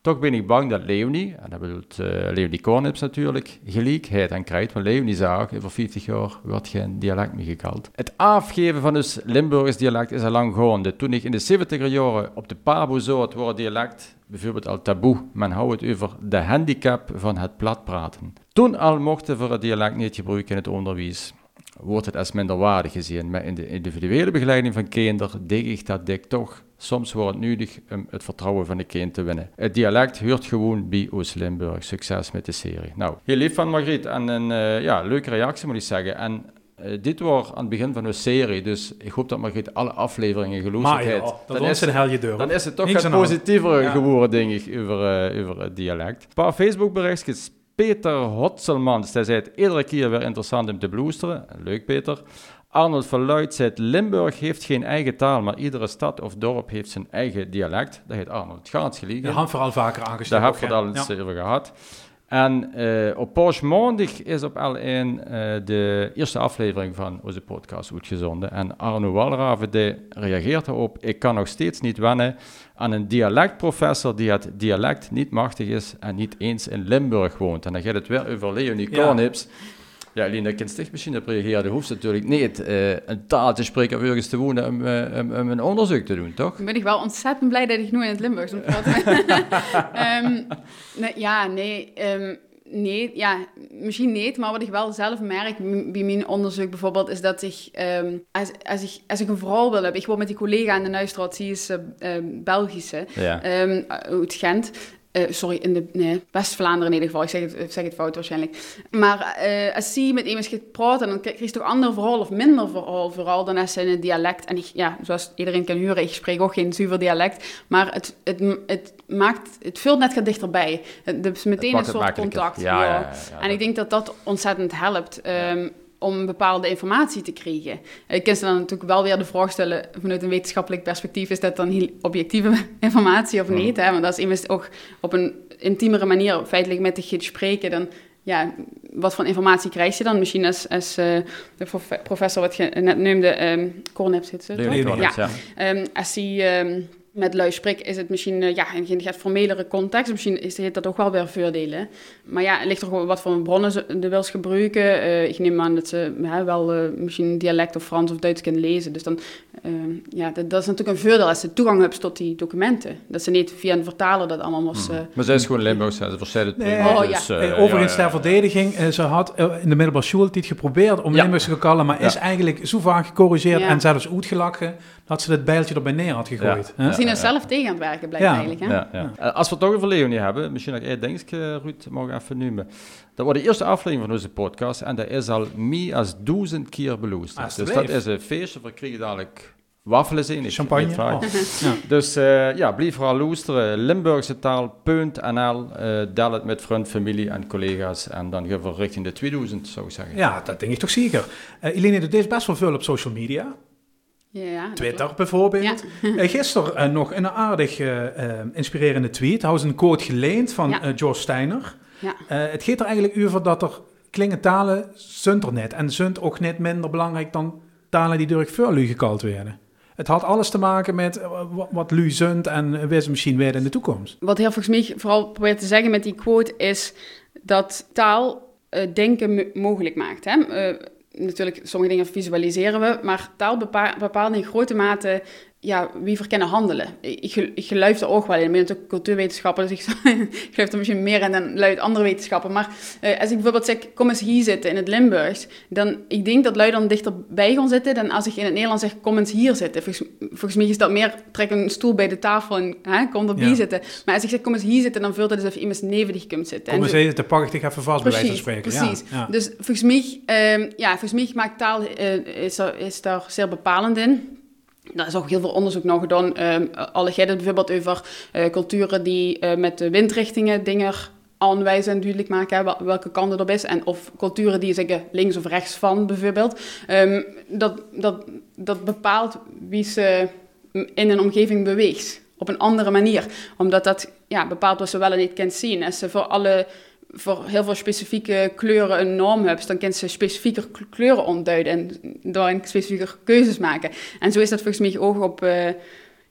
Toch ben ik bang dat Leonie, en dat bedoelt uh, Leonie Kornips natuurlijk, gelijkheid aan krijgt. Want Leonie zag, over 50 jaar wordt geen dialect meer gekald. Het afgeven van het Limburgers dialect is al lang gaande. Toen ik in de 70er jaren op de Pabo zo het woord dialect bijvoorbeeld al taboe. Men houdt het over de handicap van het platpraten. Toen al mochten we het dialect niet gebruiken in het onderwijs wordt het als minderwaardig gezien. Maar in de individuele begeleiding van kinderen denk ik dat dik toch soms wordt het nodig om het vertrouwen van de kind te winnen. Het dialect hoort gewoon bij Oost-Limburg. Succes met de serie. Nou, heel lief van Margriet en een uh, ja, leuke reactie moet ik zeggen. En uh, dit was aan het begin van een serie, dus ik hoop dat Margriet alle afleveringen geloofd heeft. Ja, dan, is het hel je deur. Dan is het toch wat positiever geworden, denk ik, over, uh, over het dialect. Een paar Facebook-berichtjes Peter Hotselmans, hij zei het iedere keer weer interessant om te bloesteren. Leuk, Peter. Arnold Verluid zei Limburg heeft geen eigen taal, maar iedere stad of dorp heeft zijn eigen dialect. Dat heet Arnold Gaans gelegen. Dat hebben we al vaker aangestoken. Daar hebben we het al eens over gehad. En uh, op Porsche Maandag is op L1 uh, de eerste aflevering van onze podcast uitgezonden. En Arno Walraven reageert erop. Ik kan nog steeds niet wennen aan een dialectprofessor die het dialect niet machtig is en niet eens in Limburg woont. En dan gaat het weer over Leonie ja. Kornips. Ja, Lina Kinsticht misschien op reageren. hoeft natuurlijk niet uh, een taal te spreken of ergens te wonen om, uh, um, um een onderzoek te doen, toch? Dan ben ik wel ontzettend blij dat ik nu in het Limburgs moet praten. um, *laughs* *laughs* nee, ja, nee. Nee, ja, misschien niet, maar wat ik wel zelf merk bij mijn onderzoek bijvoorbeeld, is dat ik, um, als, als, ik, als ik een vrouw wil hebben, ik word met die collega in de Nuisstraat, die is uh, uh, Belgische, ja. um, uit Gent, uh, sorry, in de nee, West-Vlaanderen in ieder geval. Ik zeg het, zeg het fout waarschijnlijk. Maar uh, als je met iemand gaat praten, dan krijg je toch ander verhaal of minder verhaal, vooral dan als ze in het dialect. En ik, ja, zoals iedereen kan horen, ik spreek ook geen zuiver dialect. Maar het, het, het maakt, het vult net dichterbij. Het, is meteen een soort contact. Ja, ja. Ja, en ik denk dat dat ontzettend helpt. Um, om bepaalde informatie te krijgen. Ik kan ze dan natuurlijk wel weer de vraag stellen vanuit een wetenschappelijk perspectief, is dat dan heel objectieve *laughs* informatie of niet? Hè? Want als iemand ook op een intiemere manier feitelijk met de gids spreken, dan ja, wat voor informatie krijg je dan? Misschien als, als uh, de professor wat je net noemde, um, Corneps heet ze, ja. ja. Um, als hij... Um, met lui spreek is het misschien uh, ja, in een formelere context. Misschien is, heeft dat ook wel weer voordelen. Maar ja, het ligt er gewoon wat voor bronnen ze de gebruiken. Uh, ik neem aan dat ze uh, wel misschien dialect of Frans of Duits kunnen lezen. Dus dan, ja, dat, dat, is natuurlijk een voordeel als ze toegang hebben tot die documenten. Dat ze niet via een vertaler dat allemaal moest... Hmm. maar zij is gewoon Limburgs, ze het nee, oh, dus, ja. Overigens, ter verdediging, ze had in de middelbare school het geprobeerd om ja. Limburgs te kallen, maar is eigenlijk zo vaak gecorrigeerd en zelfs uitgelachen dat ze het bijltje erbij neer had gegooid. Ja. Misschien er zelf tegen aan het werken, blijkt eigenlijk. Hè? Ja, ja. Uh, als we het toch over Leonie hebben, misschien nog één dingetje, Ruud, mogen even noemen. Dat was de eerste aflevering van onze podcast en dat is al meer dan duizend keer beluisterd. Dus dat is een feestje, we krijgen dadelijk waffelen in. Champagne. Oh. *laughs* ja. Dus uh, ja, blijf vooral luisteren. Limburgse taal.nl. Uh, deel het met vriend, familie en collega's. En dan gaan we richting de 2000, zou ik zeggen. Ja, dat denk ik toch zeker. Uh, Eline, dit is best wel veel op social media. Ja, Twitter bijvoorbeeld. Ja. Uh, gisteren uh, nog een aardig uh, inspirerende tweet. Was een quote geleend van ja. George Steiner. Ja. het gaat er eigenlijk over dat er klinken talen zunt er net. En zunt ook net minder belangrijk dan talen die door voorlu gekald werden. Het had alles te maken met wat lu zunt en ze misschien weer in de toekomst. Wat heel volgens mij vooral probeert te zeggen met die quote is dat taal denken mogelijk maakt. Hè? Natuurlijk, sommige dingen visualiseren we, maar taal bepaalt in grote mate ja, wie verkennen handelen. Ik, ik geloof er ook wel in. Ik ben natuurlijk cultuurwetenschapper, dus ik, *laughs* ik geloof er misschien meer in dan luid andere wetenschappen. Maar uh, als ik bijvoorbeeld zeg, kom eens hier zitten in het Limburgs, dan ik denk dat lui dan dichterbij gaan zitten dan als ik in het Nederlands zeg, kom eens hier zitten. Volgens, volgens mij is dat meer, trek een stoel bij de tafel en hè, kom erbij ja. zitten. Maar als ik zeg, kom eens hier zitten, dan voelt het alsof iemand nevendig kunt zitten. Kom eens even, dan pak ik even vast, precies, bij wijze van spreken. Precies, ja, dus volgens mij, um, ja, volgens mij maakt taal, uh, is, er, is daar zeer bepalend in. Daar is ook heel veel onderzoek naar gedaan. Um, alle het bijvoorbeeld over uh, culturen die uh, met de windrichtingen dingen aanwijzen en duidelijk maken welke kant het op is. En of culturen die zeggen links of rechts van bijvoorbeeld. Um, dat, dat, dat bepaalt wie ze in een omgeving beweegt. Op een andere manier. Omdat dat ja, bepaalt wat ze wel en niet kent zien. Als ze voor alle voor heel veel specifieke kleuren een norm hebt, dan kan ze specifieke kleuren ontduiden en daarin specifieke keuzes maken. En zo is dat volgens mij ook op, uh,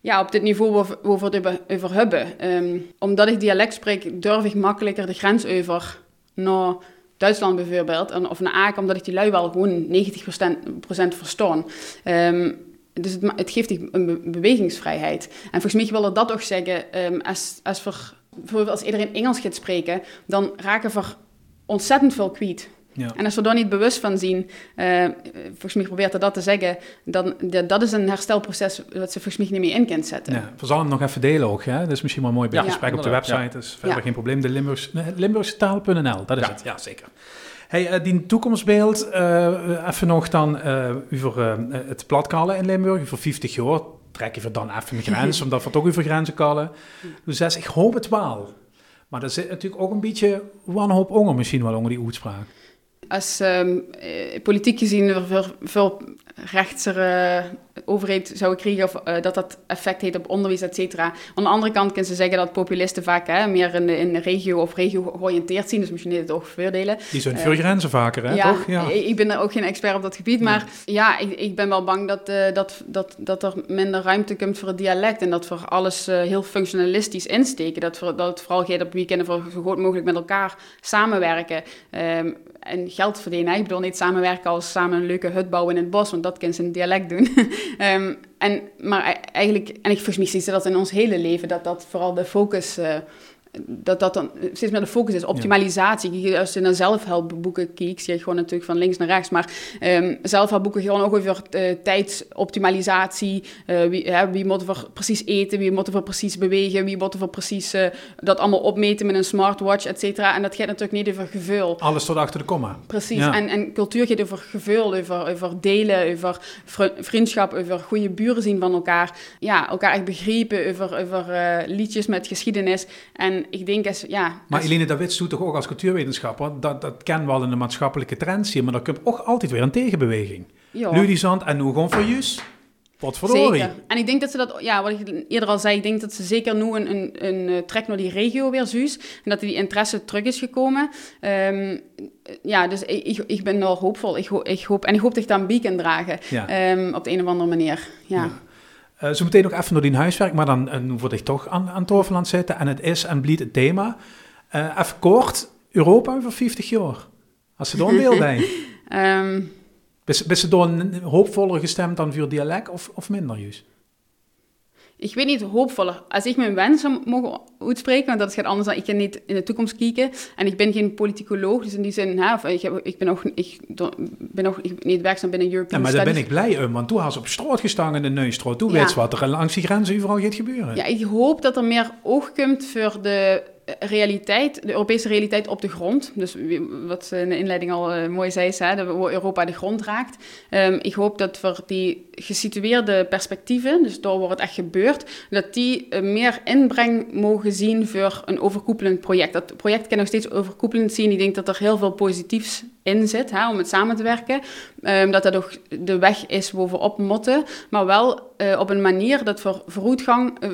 ja, op dit niveau waar we het over, hebben. Um, omdat ik dialect spreek, durf ik makkelijker de grens over naar Duitsland bijvoorbeeld, of naar Aken, omdat ik die lui wel gewoon 90% verstaan. Um, dus het, het, geeft een bewegingsvrijheid. En volgens mij wil dat toch zeggen, um, als, als voor bijvoorbeeld als iedereen Engels gaat spreken, dan raken we ontzettend veel kwijt. Ja. En als we daar niet bewust van zien, uh, volgens mij probeert dat te zeggen, dan dat is een herstelproces wat ze volgens mij niet meer in kan zetten. Ja, we zullen hem nog even delen ook. Hè? Dat is misschien wel mooi bij ja. gesprek op de website. Dat is verder geen probleem. De Limburgs, Limburgstaal.nl, dat is het. Ja, zeker. Hey, uh, die toekomstbeeld, uh, even nog dan over het platkallen in Limburg, voor 50 jaar trek je dan even een grens, omdat we toch over grenzen kallen. Dus ik hoop het wel. Maar er zit natuurlijk ook een beetje wanhoop onder misschien wel onder die uitspraak. Als um, politiek gezien veel, veel rechtser overheid zouden krijgen of uh, dat dat effect heeft op onderwijs, et cetera. Aan de andere kant kunnen ze zeggen dat populisten vaak hè, meer in de, in de regio of regio georiënteerd zien, dus misschien niet het ook voordelen. Die zijn uh, veel grenzen vaker, hè, ja, toch? Ja, ik ben er ook geen expert op dat gebied, maar ja, ik, ik ben wel bang dat, dat, dat, dat er minder ruimte komt voor het dialect en dat we alles heel functionalistisch insteken. Dat, we, dat het vooral gaat op wie kunnen we zo goed mogelijk met elkaar samenwerken. Um, en geld verdienen. Ik bedoel niet samenwerken als samen een leuke hut bouwen in het bos, want dat kan ze in dialect doen. um, *laughs* en, maar e-, eigenlijk, en ik volgens mij dat in ons hele leven, dat dat vooral de focus uh, dat dat dan steeds meer de focus is. Optimalisatie. Als je naar zelfhelpboeken kijkt, zie je gewoon natuurlijk van links naar rechts. Maar um, zelfhelpboeken gaan ook over uh, tijdsoptimalisatie. Uh, wie, wie moeten we precies eten? Wie moeten we precies bewegen? Wie moeten we precies uh, dat allemaal opmeten met een smartwatch, et cetera. En dat gaat natuurlijk niet over gevoel. Alles tot achter de komma. Precies. En, en cultuur gaat over gevoel, over, over delen, over vriendschap, over goede buren zien van elkaar. Ja, elkaar echt begrijpen, over, over liedjes met geschiedenis. En ik denk als, ja... Maar Eline Davids doet toch ook als cultuurwetenschapper, dat, dat kennen we al in de maatschappelijke trends hier, maar dan komt ook altijd weer een tegenbeweging. Ja. Ludisant en nu gewoon voor jus. Wat verdorie. Zeker. En ik denk dat ze dat, ja, wat ik eerder al zei, ik denk dat ze zeker nu een, een, een eh, trek naar die regio weer zuus. En dat die interesse terug is gekomen. Um, ja, dus ik, ik ben wel hoopvol. Ik, ik hoop, en ik hoop dat ik daar een kan dragen. Ja. Um, op de een of andere manier. ja. ja. Uh, zo meteen nog even door die huiswerk, maar dan uh, word ik toch aan, aan Toverland zitten. En het is en blijft het thema. Uh, even kort, Europa over 50 jaar. Als ze daar een deel bij. um. Ben ze door een hoopvoller gestemd dan voor dialect of, of minder juist? Ik weet niet, hoopvoller. Als ik mijn wensen mogen uitspreken, want dat gaat anders dan ik kan niet in de toekomst kijken. En ik ben geen politicoloog, dus in die zin, hè, of ik, heb, ik ben ook ik, ben ik, niet werkzaam binnen European ja, maar daar ben ik blij om, want toen had ze op straat gestaan in de Neustroot. Toen ja. weet wat er langs die grenzen overal gaat gebeuren. Ja, ik hoop dat er meer oog komt voor de realiteit, de Europese realiteit op de grond. Dus wat in de inleiding al uh, mooi zei, hè, dat Europa de grond raakt. Um, ik hoop dat voor die gesitueerde perspectieven, dus door waar het echt gebeurt, dat die uh, meer inbreng mogen zien voor een overkoepelend project. Dat project kan nog steeds overkoepelend zien. Ik denk dat er heel veel positiefs in zit hè, om het samen te werken. Um, dat dat ook de weg is waar we op moeten, maar wel uh, op een manier dat we vooruitgang, uh,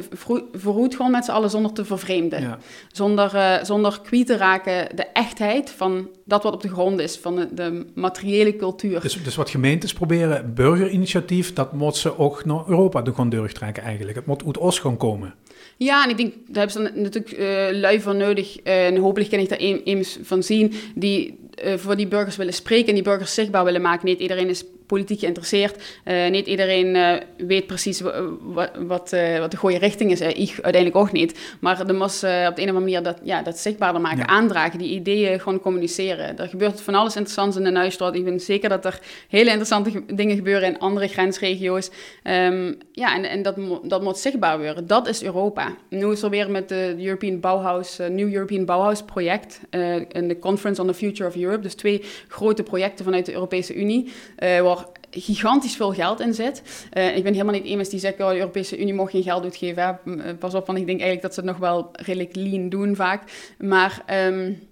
vooruitgang met z'n allen zonder te vervreemden. Ja. Zonder, uh, zonder kwijt te raken de echtheid van dat wat op de grond is, van de, de materiële cultuur. Dus, dus wat gemeentes proberen, burgerinitiatief, dat moet ze ook naar Europa de grond trekken eigenlijk. Het moet uit Oost gaan komen. Ja, en ik denk, daar hebben ze natuurlijk lui voor nodig. En hopelijk kan ik daar eens van zien. Die voor die burgers willen spreken en die burgers zichtbaar willen maken. Niet iedereen is politiek geïnteresseerd. Uh, niet iedereen uh, weet precies wat, wat, uh, wat, de goede richting is. ik uiteindelijk ook niet. Maar er moest op de een of andere manier dat, ja, dat zichtbaarder maken, ja. aandragen, die ideeën gewoon communiceren. Er gebeurt van alles interessants in de Nuisstraat. Ik ben zeker dat er hele interessante dingen gebeuren in andere grensregio's. Um, ja, en, en dat, dat moet zichtbaar worden. Dat is Europa. Nu is er weer met de European Bauhaus, New European Bauhaus project en de Conference on the Future of Europe. Dus twee grote projecten vanuit de Europese Unie. waar gigantisch veel geld in zit. Uh, ik ben helemaal niet iemand die zegt, oh, de Europese Unie mag geen geld uitgeven. Hè. Pas op, want ik denk eigenlijk dat ze het nog wel redelijk lean doen vaak. Maar... Um,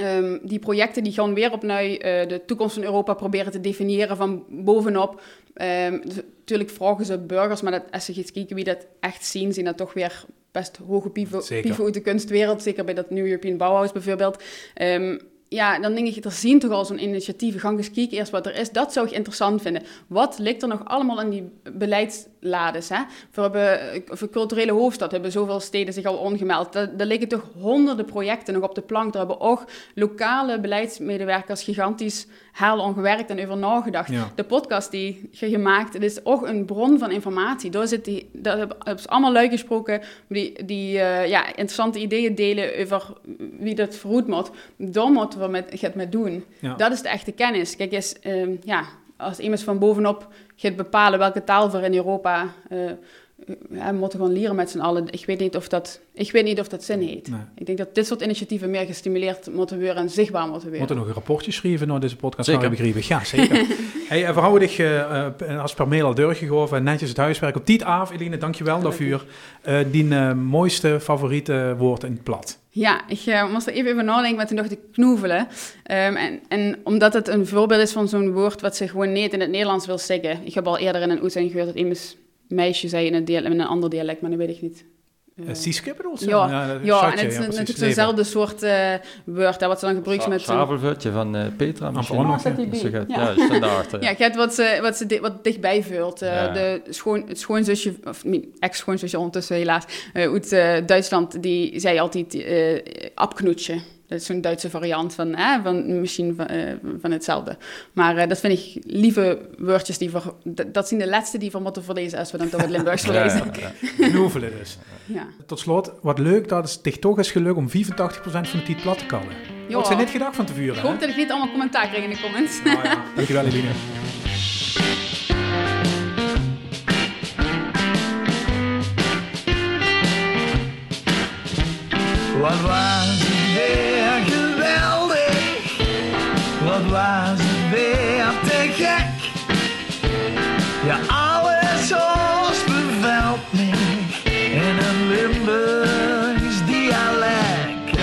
Um, die projecten die gaan weer opnieuw uh, de toekomst van Europa proberen te definiëren van bovenop. Um, dus, natuurlijk vragen ze burgers, maar dat, als ze gaat kijken wie dat echt zien, zien dat toch weer best hoge pieven uit de kunstwereld. Zeker bij dat New European Bauhaus bijvoorbeeld. Um, ja, dan denk ik, er zien toch al zo'n initiatief. Gang eens kijken eerst wat er is. Dat zou ik interessant vinden. Wat ligt er nog allemaal in die beleidslades? Hè? We hebben, voor culturele hoofdstad hebben zoveel steden zich al ongemeld. Daar, liggen toch honderden projecten nog op de plank. Daar hebben ook lokale beleidsmedewerkers gigantisch heel ongewerkt en over nagedacht. De podcast die je gemaakt, het is ook een bron van informatie. Daar, zit die, hebben ze allemaal lui gesproken die, die uh, ja, interessante ideeën delen over wie dat verhoed moet. Daar moeten we met, gaat met doen. Dat is de echte kennis. Kijk eens, uh, ja, als iemand van bovenop gaat bepalen welke taal voor in Europa... Uh, ja, we moeten gewoon leren met z'n allen. Ik weet niet of dat, ik weet niet of dat zin heeft. Ik denk dat dit soort initiatieven meer gestimuleerd moeten worden en zichtbaar moeten worden. Moeten nog een rapportje schrijven naar deze podcast? Zeker. Begrepen. Ja, zeker. *laughs* hey, en we dich uh, als per mail al doorgegeven en netjes het huiswerk op die af. Eline, dankjewel daarvoor. Uh, die uh, mooiste favoriete woord in het plat. Ja, ik uh, moest er even over nadenken met nog de knoevelen. Um, en, en omdat het een voorbeeld is van zo'n woord wat ze gewoon niet in het Nederlands wil zeggen. Ik heb al eerder in een uitzending gehoord dat iemand meisje zei in een, dialect, in een ander dialect, maar nu weet ik niet. Uh, bedoelt ze? Ja, ja, ja en het is natuurlijk zo'nzelfde soort uh, woord, wat ze dan gebruikt met... Zwavelvutje van uh, Petra misschien. Oh, ja, ja. ja, standaard. ja, je hebt wat, ze, wat, ze di wat dichtbij vult. Uh, de schoon, het schoonzusje, of ex-schoonzusje ondertussen helaas, uit Duitsland, die zei altijd abknoetje. Dat is zo'n Duitse variant van, eh, van misschien van, uh, van hetzelfde. Maar uh, dat vind ik lieve woordjes die voor, dat zijn de laatste die we moeten verlezen als we dan toch het Limburgs *laughs* verlezen. Ja, ja, *laughs* dus. Ja. Tot slot, wat leuk dat het zich toch is gelukt om 85% van de tijd plat te kallen. Wat zijn net gedacht van te vuren? Ik hoop dat ik niet allemaal commentaar krijg in de comments. Nou ja, dankjewel Eline. Wat was was het weer te gek. Ja, alles ons bevalt me in een Limburgs dialect.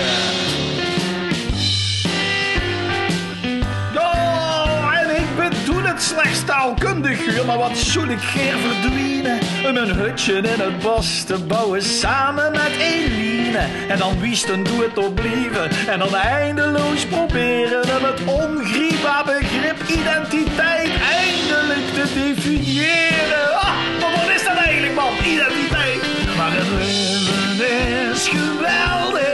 Oh, en ik bedoel het slechts taalkundig, maar wat zoel ik geer verdwijnen om een hutje in het bos te bouwen samen met Eline. En dan wiesten doe het opblieven en dan eindeloos proberen om het ongrijpbaar begrip identiteit eindelijk te definiëren. Ah, maar wat is dat eigenlijk man, identiteit? Maar het leven is geweldig.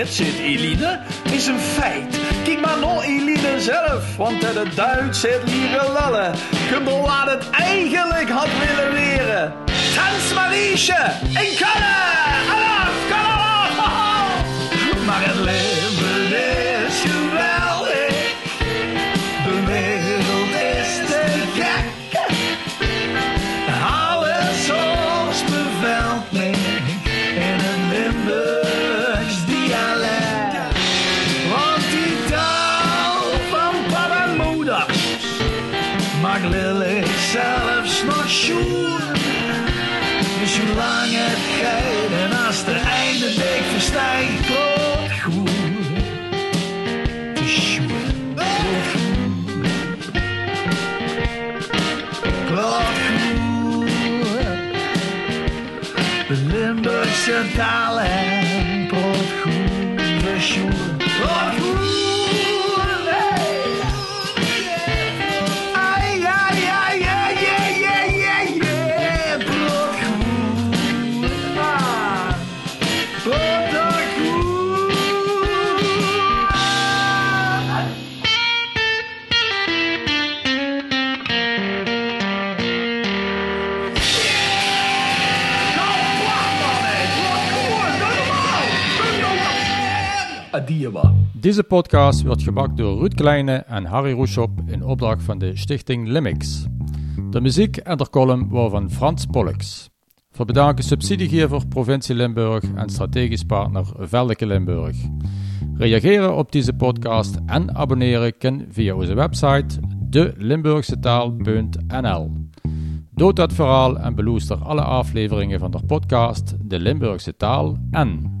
Het, zit Eline, is een feit. Kijk maar naar Eline zelf, want het Duits zit leren lullen. Kumpel laat het eigenlijk had willen leren. Dans Mariesje in Kalle! Alaf, Kalle! Maar het leven Limburgse taal en klopt Deze podcast wordt gemaakt door Ruud Kleine en Harry Roeshop in opdracht van de stichting Limix. De muziek en de column waren van Frans Pollux. Voor bedanken subsidiegever Provincie Limburg en strategisch partner Veldeke Limburg. Reageren op deze podcast en abonneren kan via onze website delimburgsetaal.nl. Dood dat verhaal en beluister alle afleveringen van de podcast De Limburgse Taal en...